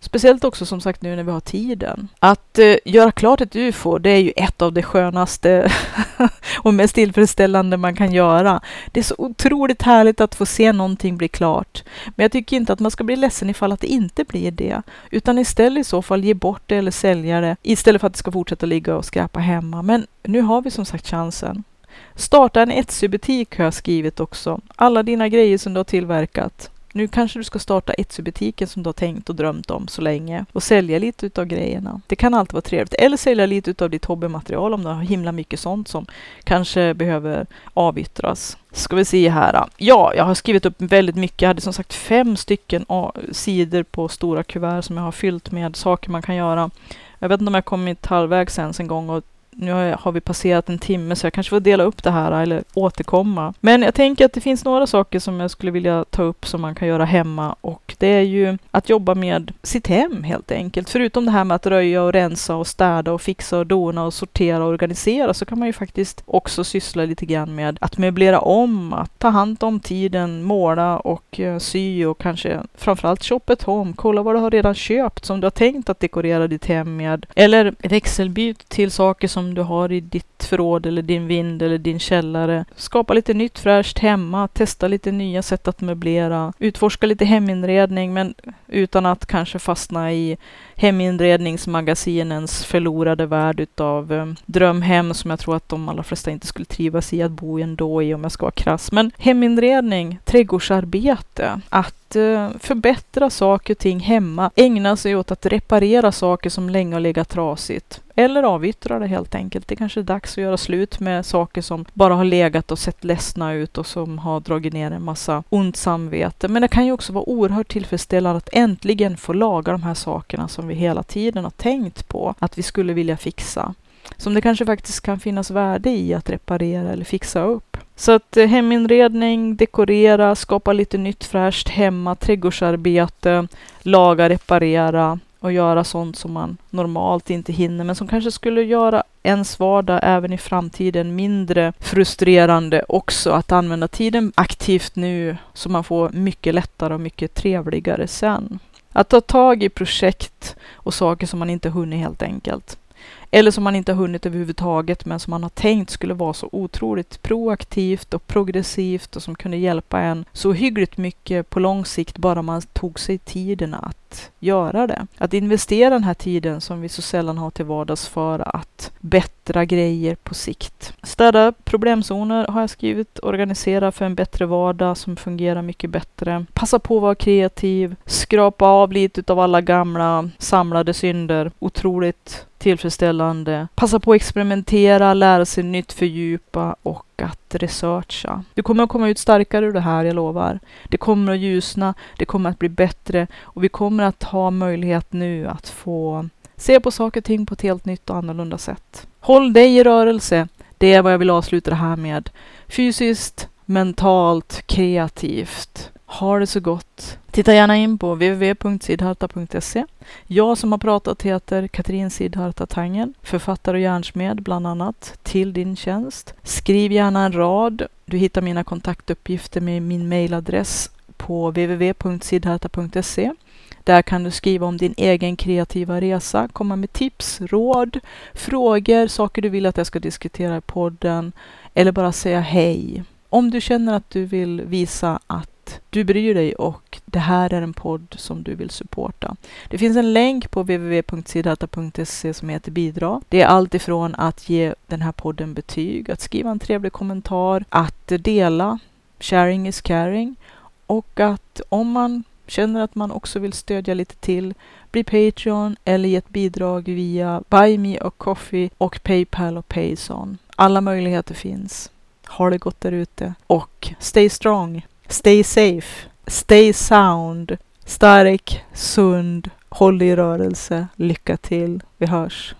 Speciellt också som sagt nu när vi har tiden. Att eh, göra klart ett UFO, det är ju ett av de skönaste och mest tillfredsställande man kan göra. Det är så otroligt härligt att få se någonting bli klart. Men jag tycker inte att man ska bli ledsen ifall att det inte blir det, utan istället i så fall ge bort det eller sälja det istället för att det ska fortsätta ligga och skräpa hemma. Men nu har vi som sagt chansen. Starta en Etsy-butik har jag skrivit också. Alla dina grejer som du har tillverkat. Nu kanske du ska starta Etsy-butiken som du har tänkt och drömt om så länge och sälja lite utav grejerna. Det kan alltid vara trevligt. Eller sälja lite utav ditt hobbymaterial om du har himla mycket sånt som kanske behöver avyttras. Ska vi se här. Ja, jag har skrivit upp väldigt mycket. Jag hade som sagt fem stycken sidor på stora kuvert som jag har fyllt med saker man kan göra. Jag vet inte om jag kommit halvvägs ens en gång och nu har vi passerat en timme så jag kanske får dela upp det här eller återkomma. Men jag tänker att det finns några saker som jag skulle vilja ta upp som man kan göra hemma och det är ju att jobba med sitt hem helt enkelt. Förutom det här med att röja och rensa och städa och fixa och dona och sortera och organisera så kan man ju faktiskt också syssla lite grann med att möblera om, att ta hand om tiden, måla och eh, sy och kanske framförallt shoppa ett home. Kolla vad du har redan köpt som du har tänkt att dekorera ditt hem med. Eller växelbyt till saker som du har i ditt förråd eller din vind eller din källare. Skapa lite nytt fräscht hemma, testa lite nya sätt att möblera, utforska lite heminredning men utan att kanske fastna i heminredningsmagasinens förlorade värld utav eh, drömhem som jag tror att de allra flesta inte skulle trivas i att bo ändå i om jag ska vara krass. Men heminredning, trädgårdsarbete, att eh, förbättra saker och ting hemma, ägna sig åt att reparera saker som länge har legat trasigt. Eller avyttra det helt enkelt. Det kanske är dags att göra slut med saker som bara har legat och sett ledsna ut och som har dragit ner en massa ont samvete. Men det kan ju också vara oerhört tillfredsställande att äntligen få laga de här sakerna som vi hela tiden har tänkt på att vi skulle vilja fixa. Som det kanske faktiskt kan finnas värde i att reparera eller fixa upp. Så att eh, heminredning, dekorera, skapa lite nytt fräscht hemma, trädgårdsarbete, laga, reparera, och göra sånt som man normalt inte hinner, men som kanske skulle göra ens vardag även i framtiden mindre frustrerande också. Att använda tiden aktivt nu så man får mycket lättare och mycket trevligare sen. Att ta tag i projekt och saker som man inte hunnit helt enkelt. Eller som man inte har hunnit överhuvudtaget men som man har tänkt skulle vara så otroligt proaktivt och progressivt och som kunde hjälpa en så hyggligt mycket på lång sikt bara man tog sig tiden att göra det. Att investera den här tiden som vi så sällan har till vardags för att bättra grejer på sikt. Städa problemzoner har jag skrivit. Organisera för en bättre vardag som fungerar mycket bättre. Passa på att vara kreativ. Skrapa av lite av alla gamla samlade synder. Otroligt tillfredsställande. Passa på att experimentera, lära sig nytt, fördjupa och att researcha. Du kommer att komma ut starkare ur det här, jag lovar. Det kommer att ljusna, det kommer att bli bättre och vi kommer att ha möjlighet nu att få se på saker och ting på ett helt nytt och annorlunda sätt. Håll dig i rörelse. Det är vad jag vill avsluta det här med. Fysiskt, mentalt, kreativt. Ha det så gott. Titta gärna in på www.sidharta.se. Jag som har pratat heter Katrin Sidharta Tangen, författare och hjärnsmed, bland annat, till din tjänst. Skriv gärna en rad. Du hittar mina kontaktuppgifter med min mejladress på www.sidharta.se. Där kan du skriva om din egen kreativa resa, komma med tips, råd, frågor, saker du vill att jag ska diskutera i podden eller bara säga hej. Om du känner att du vill visa att att du bryr dig och det här är en podd som du vill supporta. Det finns en länk på www.sidata.se som heter bidra. Det är allt ifrån att ge den här podden betyg, att skriva en trevlig kommentar, att dela, sharing is caring och att om man känner att man också vill stödja lite till, bli Patreon eller ge ett bidrag via Buy Me och Coffee och Paypal och Payson. Alla möjligheter finns. Ha det gott där ute och stay strong! Stay safe. Stay sound. Stark, sund, håll i rörelse. Lycka till. Vi hörs.